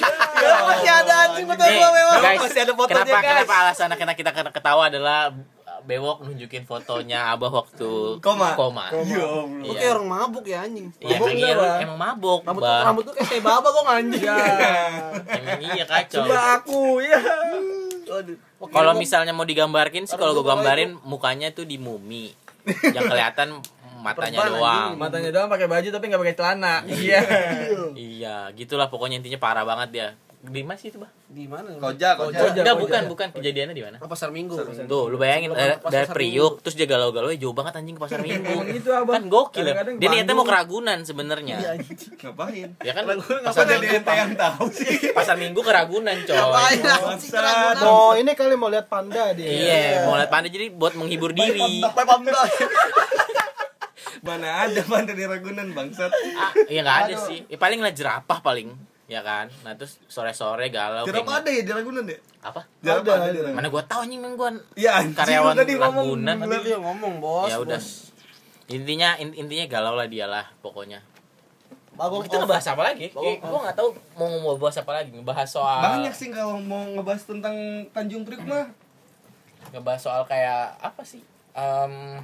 Masih ada anjing betul Nih, gua memang. Masih ada fotonya, kenapa, guys. Kenapa alasan karena kita kena- ketawa adalah uh, Bewok nunjukin fotonya Abah waktu Koma. koma. ya Allah Oke orang mabuk ya anjing. Iya, Mabuk iya, Bang? emang mabuk, Rambut Bang. rambut tuh kayak teh baba kok anjing. Emang iya kacau. Coba aku, ya. Kalau misalnya mau digambarkin sih kalau gue gambarin mukanya tuh di mumi. Yang kelihatan matanya Perban, doang. Matanya doang pakai baju tapi nggak pakai celana. Iya. Iya, gitulah pokoknya intinya parah banget dia. Di mana sih itu, Bah? Di mana? Koja, koja. Koja. Enggak, bukan, bukan. Kejadiannya di mana? Ke pasar Minggu. Tuh, lu bayangin dari, dari Priuk terus dia galau-galau ya jauh banget anjing ke pasar Minggu. Gitu, Abang. Kan gokil ya. Dia niatnya mau keragunan sebenarnya. ngapain Ya kan Apa pasar Minggu, yang tahu sih pasar Minggu keragunan, coy. Ngapain anjing? Mau ini kali mau lihat panda dia. Iya, mau lihat pandai jadi buat menghibur diri. Pamda. mana ada mana di Ragunan bangsat Ah, Iya nggak ada sih. Ya, paling lah jerapah paling, ya kan. Nah terus sore-sore galau. Jerapah kayak- ada ya di Ragunan ya Apa? Jerapah Ada, ada di Ragunan Mana gua tahu gua Iya anjing karyawan tadi ngomong Ragunan. gila. Dia ngomong bos. ya udah. Intinya in- intinya galau lah dia lah pokoknya. Bagong Kita ngebahas apa lagi? Kayak gua nggak tahu mau mau bahas apa lagi. Ngebahas soal banyak sih kalau mau ngebahas tentang Tanjung Priok mah ngebahas soal kayak apa sih? Em,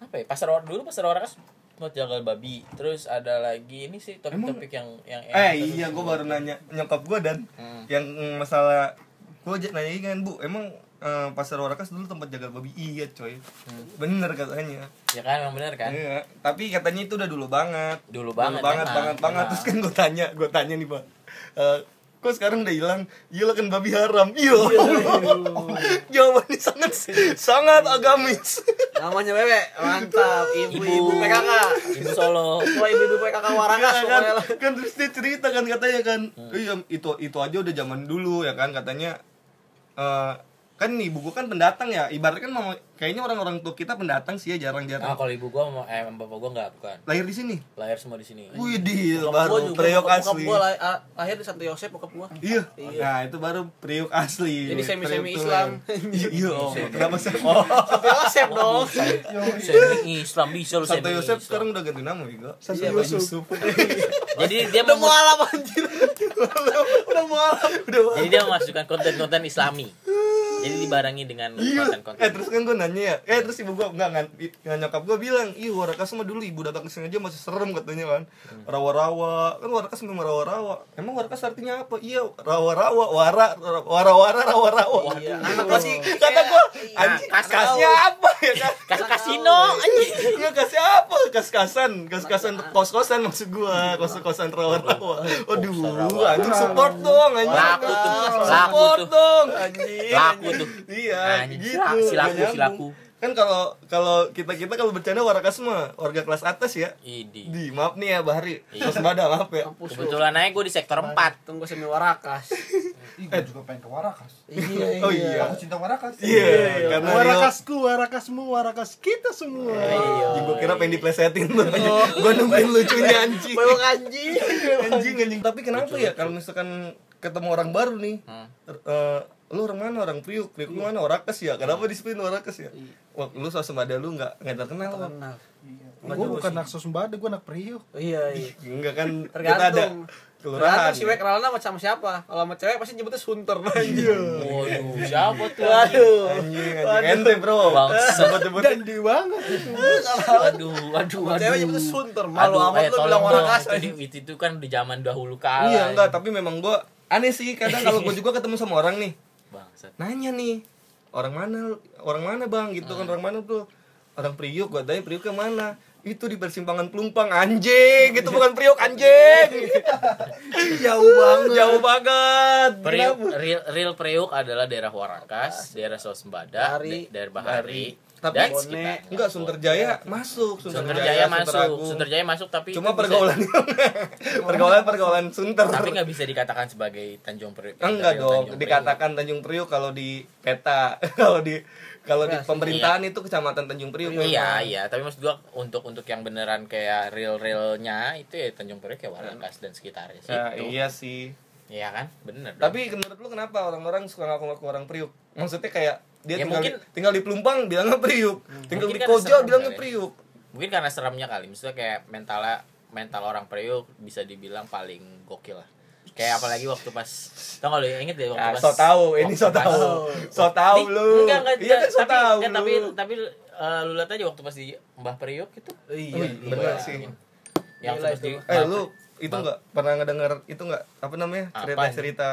apa ya? Pasar Or- dulu pasar orang buat jagal babi. Terus ada lagi ini sih topik-topik yang yang eh iya gue baru nanya nyokap gue dan Hmm. yang masalah gue nanya kan bu emang eh, pasar Warakas dulu tempat jagal babi iya coy bener katanya Ya kan emang bener kan? Iya, tapi katanya itu udah dulu banget Dulu banget, banget emang. banget banget Emang. terus kan gue tanya gue tanya nih pak Eh, kok sekarang udah hilang iya kan babi haram iya jawabannya sangat sangat agamis Namanya Wewe, mantap. Ibu-ibu Ibu. PKK. Ibu Solo. Wah, ibu-ibu PKK Warangas Iya, kan, kan terus dia cerita kan katanya kan iya itu itu aja udah zaman dulu ya kan katanya eh kan ibu gua kan pendatang ya ibaratnya kan mau kayaknya orang-orang tua kita pendatang sih ya Nah, jarang-jarang kalau ibu gua mau eh bapak gua enggak bukan. lahir di sini Lahir semua di sini. wih di baru priok asli gua lah- ah, lahir di Santo Yosep bokap gua. iya Iya. nah itu baru priok asli Jadi semi-semi Priok Islam. iya oh, kenapa sih oh Santo Yosep dong. Semi Islam bisa lu Santo semi Yosef Islam. sekarang udah ganti nama juga Santo Iya, Yusuf Jadi dia Udah mau mualaf anjir. Udah mualaf. udah jadi dia memasukkan konten-konten Islami. Jadi dibarengi dengan Iya. konten-konten. Eh terus kan gue nanya ya, eh terus ibu gue enggak ngan, ngan nyokap gue bilang, iya Warakas mah dulu ibu datang ke sini aja masih serem katanya kan, rawa-rawa, kan Warakas memang rawa-rawa. Emang Warakas artinya apa? Iya rawa-rawa, wara, wara-wara, rawa-rawa. Iya, anak gua sih Kata gue, anjing kas- kasnya apa ya kan? Kas kasino anjing. Enggak kasih apa? Kas-kasan, kas-kasan kos-kosan maksud gua, kos-kosan rawa-rawa. Aduh, anjing support dong anjing. Support dong. Laku tuh. Iya, Anjing, gitu. silaku, silaku, silaku. Kan kalau kalau kita kita kalau bercanda warakas mah warga kelas atas ya. Idi. Di maaf nih ya Bahari. Iya. Waspada maaf ya. Kampus. Kebetulan aja gue di sektor 4 Tunggu semi Warakas. Ih, gue juga pengen ke Warakas. Iya, Oh iya. Aku cinta Warakas. Iya, karena Rio Warakasku, warakasmu, warakas kita semua. Iya. Gue kira pengen diplesetin tuh. Gua nungguin lucunya anjing. Bawang anjing. anjing anjing tapi kenapa ya kalau misalkan ketemu orang baru nih Hmm. eh, lu orang mana orang priuk priuk lu mana orakes ya kenapa disebutin orakes ya wah lu swasembada lu nggak nggak terkenal Wak. Kenal. gue bukan anak sosembada gue anak priuk Iya, iya. enggak kan kita ada kelurahan si Wek kenalnya sama siapa. Kalau sama cewek pasti nyebutnya Sunter anjing. Waduh, siapa tuh? Waduh. anjing anjing ente bro Bangsat. sebut sebut dandi banget itu Waduh, waduh, Sama cewek nyebutnya Sunter. Malu Aduh, amat eh, lu tolong bilang orang kasar. Itu, di- itu kan di zaman dahulu kala. iya enggak tapi memang gua aneh sih kadang kalau gua juga ketemu sama orang nih. Nanya nih orang mana orang mana bang? Gitu kan orang mana tuh orang priuk. Gua tanya priuk ke mana? Itu di persimpangan pelumpang anjing. Gitu bukan priuk anjing. Jauh banget. Jauh banget. Priuk, real, real Priuk adalah daerah Warakas, daerah Swasembada, Bahari. da- daerah Bahari, Tapi dan Bonek. sekitarnya. enggak Sunterjaya masuk Sunterjaya masuk, Sunteragung. Sunterjaya masuk tapi cuma pergaulan pergaulan pergaulan Sunter tapi nggak bisa dikatakan sebagai Tanjung Priuk. eh, enggak dong Tanjung Priuk. dikatakan Tanjung Priuk kalau di peta kalau di kalau di Iya, pemerintahan itu kecamatan Tanjung Priuk Iya memang. iya, tapi maksud gua untuk untuk yang beneran kayak real realnya itu ya Tanjung Priuk kayak Warakas dan sekitarnya sih. Ya, iya sih Iya kan, bener. dong. Tapi menurut lu kenapa orang-orang suka ngaku-ngaku orang Priuk? Maksudnya kayak dia Ya, tinggal, mungkin- di, tinggal di Pelumpang bilangnya Priuk, tinggal Mungkin di Koja bilangnya kali ya. Priuk. mungkin karena seremnya kali, maksudnya kayak mentalnya mental orang Priuk bisa dibilang paling gokil lah. Kayak apalagi waktu pas tau gak lu inget deh waktu Ah, pas so tahu, ini so tahu. So tahu Di- lu. Enggak, enggak, Iya kan so tapi, tahu enggak, tapi lu. tapi eh, lu lihat aja waktu pas di Mbah Priuk itu. Iya. bener sih. Yang pas di. Eh lu itu enggak pernah ngedenger itu enggak apa namanya? Apa Cerita-cerita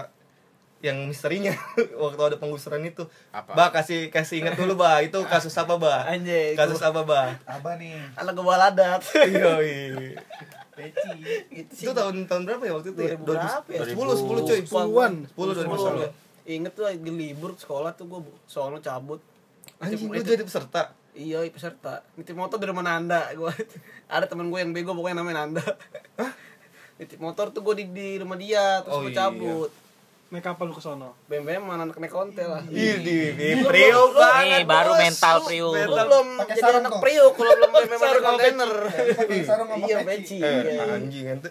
yang misterinya waktu ada penggusuran itu. Apa? Bah kasih kasih ingat dulu, Bah. Itu kasus apa, Bah? Anjing. Kasus apa, Bah? Apa nih? Anak kepala adat. Yoi. Peci. Itu sih. Itu tahun tahun berapa ya waktu itu? ya? 2000 berapa ya? 10 10 cuy. 10-an. 10 2010. Ingat tuh lagi libur sekolah tuh gue soalnya cabut. Anjing lu jadi peserta. Iya, peserta. Nitip motor dari mana Anda? Gua ada teman gue yang bego pokoknya namanya Nanda. Nitip motor tuh gue di, di rumah dia, terus Oh, gue iya. Naik kapal lu ke sono BM mana anak naik kontel lah. Ih, di, di Priok banget. Nih baru mental Priuk. Lu belum Pakai jadi sarung anak priuk kalau belum BM mana Sarung kontainer. Pakai sarung sama Iya, peci. Eh, Iya. anjing ente.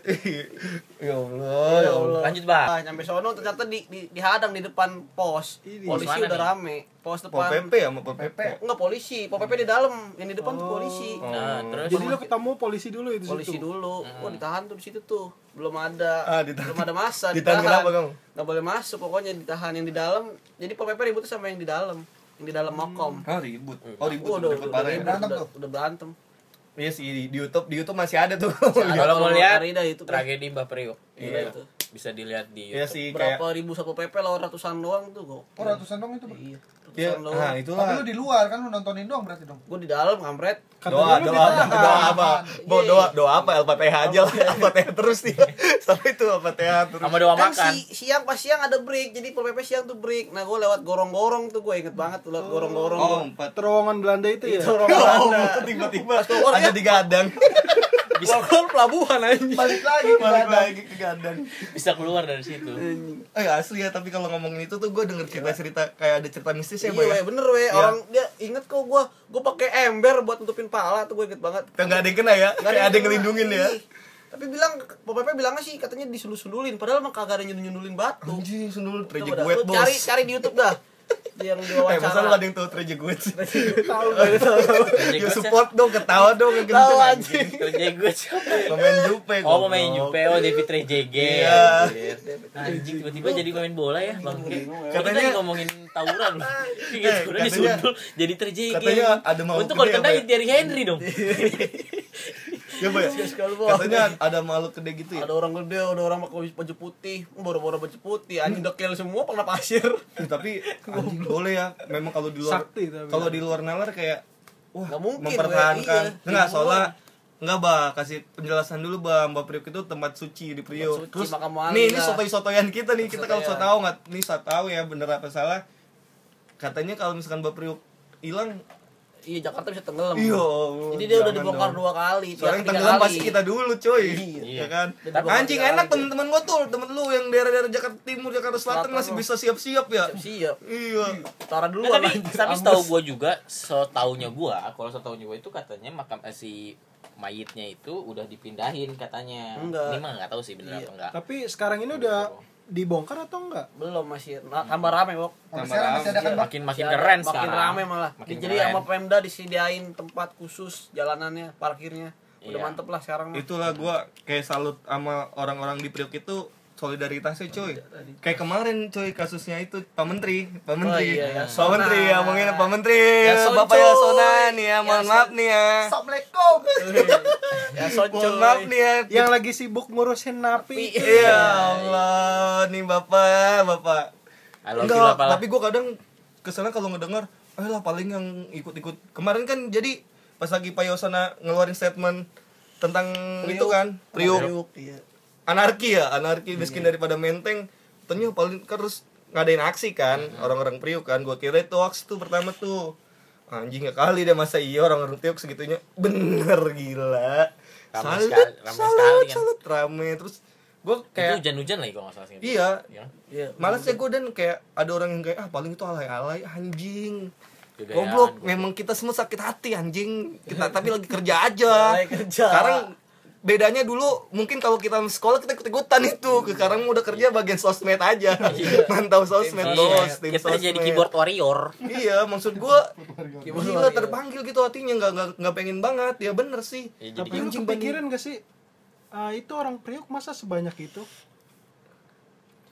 ya Allah, ya Allah. Lanjut, Bah. Ah, nyampe sono ternyata di, di dihadang di depan pos. Polisi udah rame. Pos Pol depan. PP ya, sama Pol PP. Enggak polisi, Pol PP di dalam, yang di depan tuh polisi. Nah, terus jadi lu ketemu polisi dulu itu polisi dulu oh ditahan tuh di situ tuh belum ada Ah, ditahan. belum ada masa Ditahan kenapa, Kang? nggak boleh masuk pokoknya ditahan yang di dalam jadi pol pp ribut sama yang di dalam yang di dalam mokom Ah, ribut. Oh, ribut. Oh, udah, ribut udah, parah ya. ribut, Berantem udah, tuh. udah berantem Iya sih di, di YouTube, di YouTube masih ada tuh. Kalau mau lihat itu tragedi Mbah Priuk. Iya, itu. Bisa dilihat di Iya YouTube. sih kayak berapa ribu satu pp lah ratusan doang tuh kok Oh, ratusan dong itu. Iya Iya, ratusan doang nah Tapi itulah. lu di luar kan lu nontonin doang berarti dong. gue di dalam kampret Doa, doa, apa, ditahan. doa apa? Bo, Iya. doa, doa apa? LPTH aja lah, LPTH terus nih. Sampai itu LPTH terus. Sama doa kan makan. si, siang pas siang ada break jadi pol pp siang tuh break nah gue lewat gorong-gorong tuh gue inget banget tuh lewat gorong-gorong Oh, empat. terowongan Belanda itu ya itu orang Oh, Belanda tiba-tiba ada ya. Gua keluar pelabuhan aja Balik lagi Balik lagi ke gadang. Bisa keluar dari situ. Eh asli ya, tapi kalau ngomongin itu tuh gue denger cerita-cerita kayak ada cerita mistis ya, Iya, we, ya. bener we. Iya. Orang dia inget kok gua gua pakai ember buat nutupin pala tuh gue inget banget. Kayak nggak ada yang kena ya, Nggak ada yang kena. ngelindungin ya. Tapi bilang PP bilangnya sih katanya disulul-sululin padahal mah kagak ada nyundul-nyundulin batu. Anjing, sundul Coba treje dah, gue bos. Cari cari di YouTube dah. Yang Eh, masa lu diwawancara. ada yang tahu treje gue sih? Tahu gue tahu. Ya gue support dong, ketawa dong yang Tahu kenceng anjing. Siapa? Pemain Jupe Oh pemain. Jupe, oh David Rejege Iya. Anjing tiba-tiba jadi pemain bola ya Bang Katanya Katanya- ngomongin tawuran Gitu, Eh, udah katanya- disundul jadi Trejege katanya ada makhluk Untuk kalau kena ya? Thierry Henry dong Ya, Boy. Katanya ada makhluk gede gitu ya. Ada orang gede, ada orang pakai baju putih, boro-boro baju putih, anjing dekil semua pernah pasir. Eh, tapi anjing boleh ya. Memang kalau di luar kalau di luar nalar kayak wah Nggak mungkin, mempertahankan. iya. Enggak, soalnya Enggak, Bah, kasih penjelasan dulu, Bah. Mbak Priok itu tempat suci di Priok. Wali nih, ini sotoy-sotoyan kita nih. Kita kalau so Sotoyan. tahu nggak, nih so tahu ya bener apa salah. Katanya kalau misalkan Mbak Priok hilang iya Jakarta bisa tenggelam Iya, jadi dia udah dibongkar dong. dua kali Soalnya yang tenggelam kali. pasti kita dulu coy Iya. Ya kan? Tapi Anjing enak temen-temen gua tuh Temen lu yang daerah-daerah Jakarta Timur, Jakarta Selatan Selatan Masih bisa siap-siap ya. Siap Iya. Tara dulu Nah, tapi tapi setahu gue juga setaunya gue kalau setaunya gue itu katanya makam eh, si mayitnya itu udah dipindahin katanya. Enggak. ini mah nggak tahu sih bener Iya. apa enggak. Tapi sekarang ini udah dibongkar atau enggak? belum masih nah, tambah rame Bok. Sampai sekarang masih ada kan makin makin ada- keren makin sekarang. rame malah. Makin jadi keren. sama Pemda disediain tempat khusus jalanannya parkirnya. Udah Iya. mantep lah sekarang mah. Itulah gua kayak salut sama orang-orang di Priok itu solidaritasnya coy kayak kemarin coy kasusnya itu Pak Menteri Pak Menteri. iya, ya, Pak Menteri ya ngomongin Pak Menteri. Ya, son, Bapak coy. Yasona nih ya mohon Ya, maaf nih ya. Assalamualaikum. ya son mohon maaf nih ya. Yang lagi sibuk ngurusin napi. Iya Allah nih Bapak Bapak. I love you Enggak, tapi gue kadang ke sana kalau ngedengar, eh lah paling yang ikut-ikut. Kemarin kan jadi pas lagi Pak Yosona ngeluarin statement tentang itu kan, Priuk, Priuk, iya. Anarki ya, anarki miskin daripada menteng. Ternyata paling kan terus ngadain aksi kan, orang-orang Priuk kan. Gue kira itu hoax tuh pertama tuh. Anjing ya kali deh masa iya orang-orang Priuk segitunya. Bener gila. Salut, salut, kan. salut, rame. Terus gue itu kayak hujan-hujan lagi kalau nggak salah sih Iya, ya. Iya. Malas ya gue dan kayak ada orang yang kayak ah paling itu alay-alay anjing. Gagayaan, Goblok, goblok. memang kita semua sakit hati anjing. Kita tapi lagi kerja aja. Lagi kerja. Sekarang bedanya dulu mungkin kalau kita sekolah kita ikut-ikutan itu. Sekarang udah kerja bagian sosmed aja. Mantau sosmed, bos, tim Iya. kita jadi sosmed. keyboard warrior Iya, maksud gua gila terpanggil gitu hatinya nggak nggak nggak pengen banget. Ya bener sih. ya, jadi Tapi lu kepikiran gak sih? Ah, itu orang Priok masa sebanyak itu?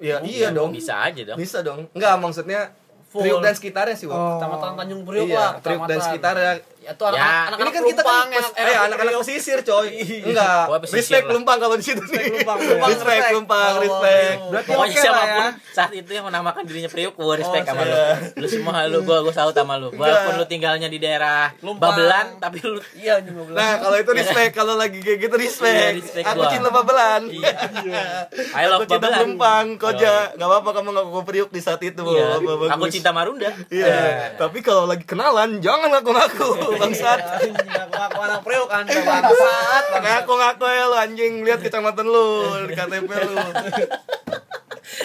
Ya iya dong. bisa aja dong Bisa dong. Enggak, maksudnya Full. Priuk dan sekitarnya sih, Wak. Oh. Kecamatan Tanjung Priok Iya, lah Priuk dan sekitarnya ya tuh anak Ya, anak ini kan kita kan pes, eh, anak-anak pesisir coy enggak Wah, pesisir respect lah. lumpang kalau di situ nih Lumpang, respect respect. lumpang Oh, respect oh. Berarti Pokoknya lah siapa pun ya. saat itu yang menamakan dirinya Priuk, gue respect Oh, sama lu. iya. Lu semua lu, gue gue salut sama lu. Walaupun lu tinggalnya di daerah Lumpang. Babelan, tapi lu iya nah kalau itu respect kalau lagi kayak gitu Iya, respect respect aku gua. cinta babelan I love aku cinta Babelan. lumpang koja nggak apa-apa kamu ngaku priuk di saat itu Iya. Aku cinta Marunda. iya tapi kalau lagi kenalan jangan ngaku-ngaku bangsat. Anjing aku aku anak Priok kan? Bangsat. Ngaku-ngaku ya lu anjing. Lihat kecamatan lu di KTP lu.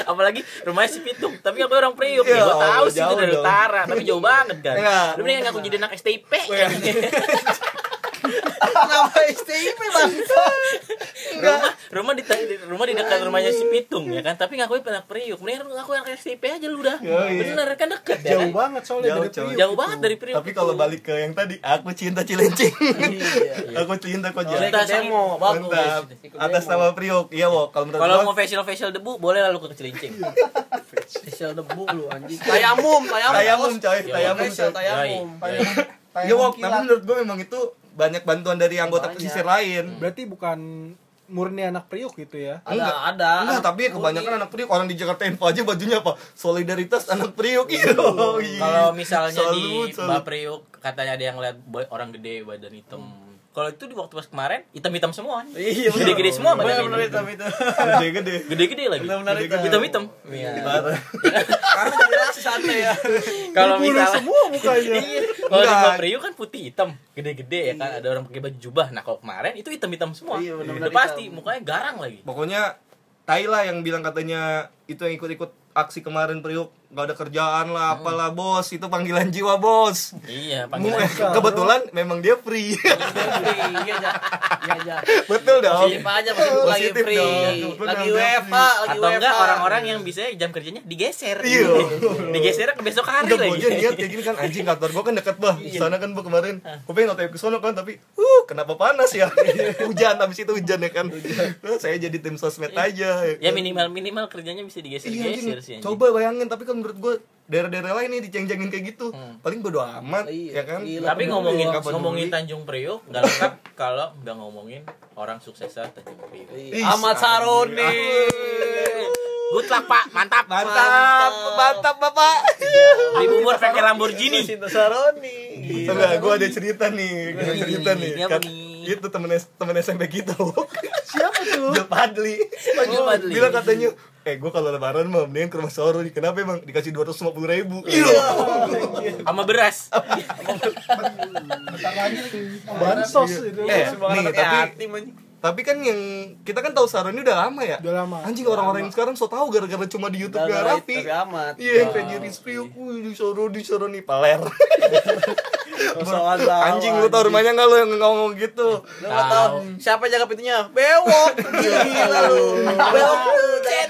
Apalagi rumahnya si Pitung, tapi aku orang Priuk. Iya, Ya, gue tahu sih itu dari utara, tapi jauh banget kan. Iya. Lu mendingan ngaku jadi anak STIP. Kenapa STIP bangsa rumah rumah di rumah di dekat rumahnya si Pitung ya kan, tapi ngakuin anak Priuk. Mendingan lu ngaku anak STIP aja lu udah. Yoi. Bener kan deket ya. Jauh kan? banget soalnya Jauh, dari coy. Priok Jauh itu. banget dari Priuk. tapi kalau balik ke yang tadi aku cinta Cilincing iya aku cinta koja Oleh Cinta demo bagus Atas nama Priok. Iya, Wok. Kalau menurut Kalau mau facial facial debu boleh lalu ke Cilincing. Spesial debu lu anjing tayamum tayamum tayamum coy, Yo, tayamum tayamum Yoi. Iya, Wok. Tapi menurut gua memang itu banyak bantuan dari anggota Banyak. pesisir lain. Berarti bukan murni anak Priok gitu ya. ada Enggak. ada Enggak, tapi ya kebanyakan anak Priok orang di Jakarta Info aja bajunya apa? Solidaritas anak Priok. Iya. Kalau misalnya Salut, di salut. Mbak Priuk katanya ada yang lihat boy orang gede badan hitam. Kalau itu di waktu pas kemarin hitam-hitam semua. Iya. Gede-gede semua bener badannya. bener hitam itu Gede-gede. Gede-gede lagi. Hitam. Hitam-hitam. Iya. Parah. karena jelas santai ya Kalau misalnya semua mukanya. Iya. Kalau di. Mbak kan putih hitam, gede-gede ya kan. Ada orang pakai baju jubah. Nah, kalau kemarin itu hitam-hitam semua. Iya, benar-benar Itu pasti mukanya garang lagi. Pokoknya Thailand yang bilang katanya itu yang ikut-ikut aksi kemarin Priok gak ada kerjaan lah apalah bos. Itu panggilan jiwa bos. Iya, panggilan. kebetulan memang dia free. Iya aja iya aja betul dong. Positif aja positif lagi Positif free. dong. lagi WFH lagi Atau enggak orang-orang yang bisa jam kerjanya digeser. Iya. digeser ke besok hari Enggak, gue lagi. aja niat kayak gini kan anjing kantor gue kan deket bah Iya. sana kan gue kemarin. Gue pengen otw ke sono kan tapi uh kenapa panas ya? Hujan habis itu hujan ya kan. Terus saya jadi tim sosmed aja Ya minimal minimal kerjanya bisa Iya, digeser-geser. Sih. anjing. coba bayangin tapi kan menurut gue daerah-daerah lain nih diceng-cengin kayak gitu paling bodo amat Iya, ya kan gila. Tapi ngomongin Nggak peduli. ngomongin Tanjung Priok nggak lengkap kalau nggak ngomongin orang suksesnya Tanjung Priok. Ih, Ahmad Saroni Good luck Pak, mantap. mantap mantap bapak Beli bubur pakai Lamborghini. Sinta Saroni Enggak, gue ada cerita nih, gue ada cerita nih. Ini apa nih? Itu temen temen SMP kita. Siapa tuh? Jul Padli. Jul Padli. Bilang katanya, eh gue kalau lebaran mah mendingan ke rumah Saroni kenapa emang dikasih dua ratus lima puluh ribu? Sama beras. Bansos itu. Eh nih tapi tapi kan yang kita kan tahu Saroni udah lama ya? Udah lama. Anjing orang-orang yang sekarang so tau gara-gara cuma di YouTube gak rapi. iya yang kayak Jerry Priuk wih di Saroni Saroni paler Tahu, anjing lu tau rumahnya nggak lu yang ngomong gitu Lu nggak tahu siapa jaga pintunya? Bewok. Gila lu. Bewok Cen.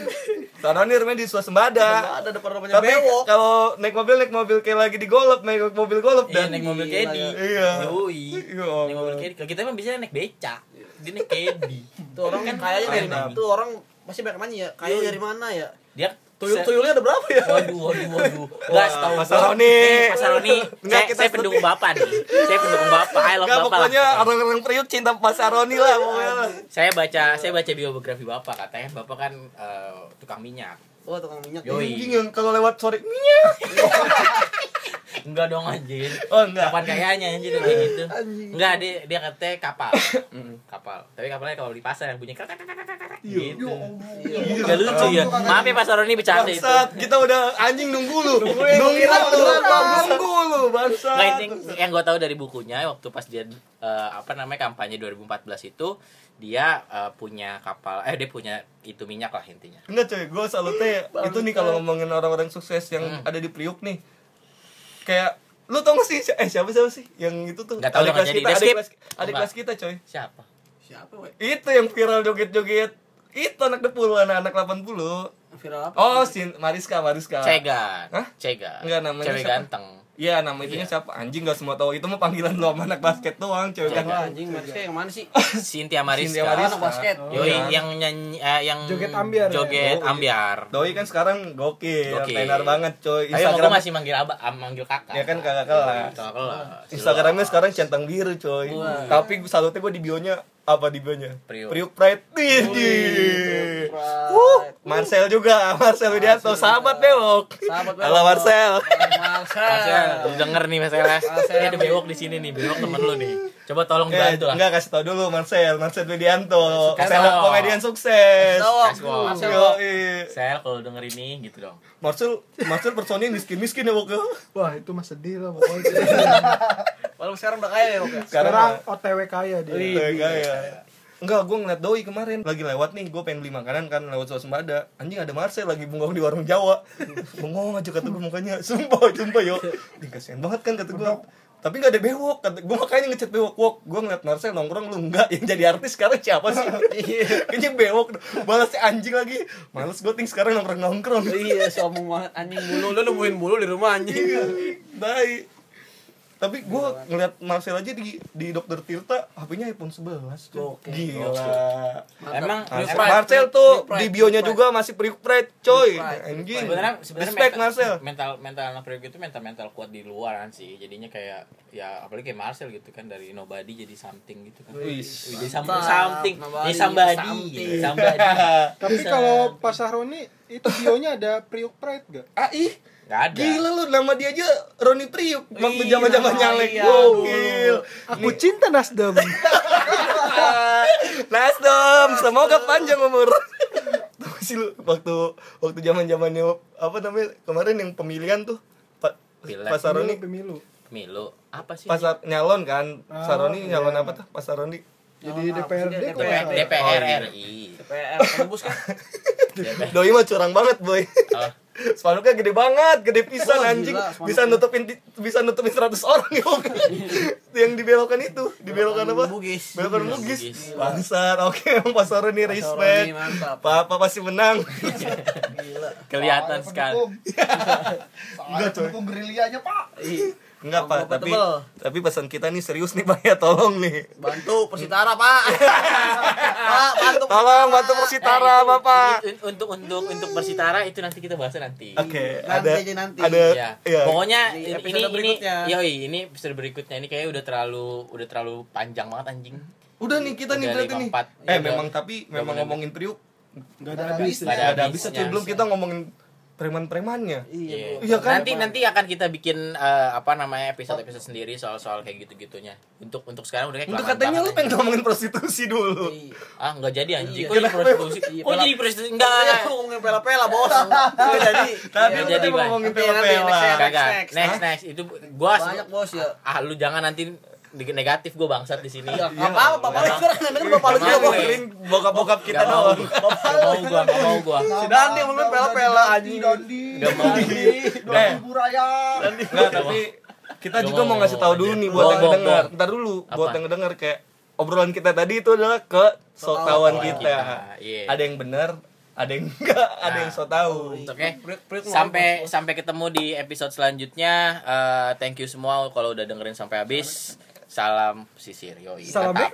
Saroni rumahnya di swasembada Ada depan rumahnya tapi bewok. kalau naik mobil naik mobil kayak lagi di golf naik mobil golf Iya, dan naik mobil Gila, Kedi. Iya. Yoi. Iya, Naik mobil Kedi. Kalau kita emang bisa naik beca. Dia naik Kedi. Tuh orang kan kayaknya dari Mantap. tuh orang masih banyak nanya ya. Kayaknya dari mana ya? Dia Tuyul tuyulnya ada berapa ya? Waduh, waduh, waduh. Enggak setahu Mas Roni. Nih, Mas Roni. Enggak, Saya, kita saya pendukung Bapak nih. Saya pendukung Bapak. I love Enggak Bapak pokoknya orang-orang Priuk cinta Pak Saroni lah pokoknya. Saya baca saya baca biografi Bapak katanya Bapak kan eh, tukang minyak. Oh, tukang minyak. Yoi. Anjing yang kalau lewat sore minyak. Enggak dong anjir. Oh, enggak. Kapan kayaknya anjir kayak gitu. Enggak, dia dia katanya kapal. kapal. Tapi kapalnya kalau di pasar yang bunyi krak krak gitu. Enggak lucu ya. Maaf ya Pak Saroni bercanda itu. Kita udah anjing nunggu lu. Nunggu lu. Nunggu lu, yang, yang gue tahu dari bukunya waktu pas dia eh, apa namanya kampanye 2014 itu dia eh, punya kapal eh dia punya itu minyak lah intinya. Enggak coy, gue salutnya itu nih kalau ngomongin orang-orang sukses yang Hmm. ada di Priuk nih. Kayak lu tau gak sih eh siapa siapa sih yang itu tuh Nggak tahu, adik kelas jadi. kita adik skip. kelas adik kelas kita coy Siapa? Siapa, we? itu yang viral joget-joget itu anak depul anak-anak 80 Viral apa? oh sin Mariska Mariska Cegan. Hah? Cegan. Enggak, namanya Cewek siapa? ganteng. Iya nama itunya Iya. siapa anjing gak semua tahu itu mah panggilan lo sama anak basket doang cewek kan anjing Mariska yang mana sih? Cynthia Mariska. Cynthia Mariska. Anak basket. Yoi, Iya. yang nyanyi eh, yang Joget ambiar ya? Joget Oh, iya. ambiar. Doi kan sekarang gokil, Gokil. tenar banget coy. Instagram aku masih manggil abah, ah, manggil kakak. Ya kan kakak kelas. Kakak kelas. Instagramnya sekarang centang biru coy. Tapi salutnya gue di bionya apa di bionya? Priuk. Priuk Pride. Ih, Wuh, Marcel juga, Marcel Widianto, sahabat bewok. Sahabat bewok. Halo Marcel. Marcel. Marcel, lu denger nih. Marcel. Ini ada bewok di sini nih, bewok temen lu nih. Coba tolong Eh, bantu lah. enggak kasih tau dulu Marcel, Marcel Widianto, tau. komedian sukses. Marcel. Sel kalau denger ini gitu dong. Marcel, Marcel personnya miskin-miskin ya Bok. wah itu mah sedih lah pokoknya Walaupun sekarang udah kaya ya, Wok. ya? sekarang OTW kaya dia Iya, iya. Enggak, gue ngeliat doi kemarin lagi lewat nih, gue pengen beli makanan kan lewat swasembada. Anjing ada Marcel lagi bengong di warung Jawa. bengong aja kata gue mukanya. Sumpah, sumpah yo. Ih, kasihan banget kan kata gue. Tapi gak ada bewok, kata gue makanya ngechat bewok, wok. Gue ngeliat Marcel nongkrong lu enggak, yang jadi artis sekarang siapa sih? Kayaknya bewok, balasnya anjing lagi. Males gue ting sekarang nongkrong nongkrong. Iya, sombong banget anjing bulu. Lu nemuin bulu di rumah anjing. Baik. Tapi gue ngeliat Marcel aja di di dokter Tirta, HP-nya iPhone 11 tuh. Gila. Emang Marcel, Pride, Marcel Priuk tuh Pride, di bionya juga masih Priuk Pride, coy. Anjing. sebenarnya sebenarnya Respect mental, Marcel. mental mental anak Priok itu mental mental kuat di luaran sih jadinya kayak ya apalagi kayak Marcel gitu kan dari nobody jadi something gitu kan Wis. jadi something Nobody, jadi somebody something. somebody tapi kalau Pak Sahroni itu bionya ada Priuk Pride gak? Ah, ih. Nggak ada Gila lu nama dia aja Roni Priuk waktu Iya, zaman-zaman nyalek. iya, Gokil. aku cinta Nasdem Nasdem, semoga panjang umur. Tahu sih lu waktu waktu zaman-zamannya apa namanya? Kemarin yang pemilihan tuh Pak Pileg. Pak Saroni pemilu Milu apa sih Pasar nyalon kan? Ah, Saroni iya. nyalon apa tuh? Pak Saroni. jadi DPRD kok DPR? DPR Oh, iya. RI PR tembus kan? DPR. Doi mah curang banget, boy. Oh, Spanduknya gede banget, gede pisan Wah, anjing. gila. Bisa nutupin bisa nutupin 100 orang ya. yang dibelokan itu, dibelokan apa? Bugis. Belokan Bugis. Bugis. Bangsat. Oke, Emang Pak Saroni respect. Papa pasti menang. Gila. kelihatan sekali Enggak, coy. Gerilyanya, Pak. Enggak, Pak, tapi tapi pesan kita nih serius nih, Pak ya, tolong nih. Bantu Persitara, Pak. Pak, bantu. Tolong bantu Persitara, Eh, itu- Bapak. un- untuk untuk untuk Persitara itu nanti kita bahas nanti Oke, Nanti ada aja nanti. ada ya iya. pokoknya Di ini episode ini yoi ini episode berikutnya ini kayak udah terlalu udah terlalu panjang banget anjing Udah nih kita nih Udah berarti lima nih. Eh Ya, memang tapi memang ngomongin Priuk nggak ada habis Gak ada habisnya cuy. habisnya. Belum kita ngomongin preman-premannya. Iya. Iya kan? Nanti nanti akan kita bikin eh, apa namanya episode-episode sendiri soal-soal kayak gitu-gitunya. Untuk untuk sekarang udah kayak Untuk katanya lu pengen ngomongin prostitusi dulu. Ah, enggak jadi anjing. Iya. Kok jadi prostitusi? Kok jadi prostitusi? Enggak. Iya, ngomongin pela-pela, Bos. Nggak jadi. Iya, lu tadi Bang. ngomongin pela-pela. next ya. Kagak. next. Itu gua Banyak, Bos, ya. Ah, lu jangan nanti negatif gua bangsat di sini. Iya, apa-apa, bapak lu sekarang denger bapak lu juga, gue. Dengerin bokap-bokap kita doang. gak mau gua, gak mau gua. Nah, Si Dandi ngomongin pela-pela, anjing. Dandi Gak mau. Eh, Buraya Enggak, tapi kita juga mau, ngasih tahu dulu nih buat yang bohong, denger. bohong. Ntar dulu, buat Apa? yang denger kayak obrolan kita tadi itu adalah ke sok tahuan kita. iya. Ada yang benar, ada yang enggak, ada yang sok tahu. Oke. Prik-prik ngomong, Sampai sampai ketemu di episode selanjutnya. Eh, thank you semua kalau udah dengerin sampai habis. Salam sisir yoi. Salam Tetap.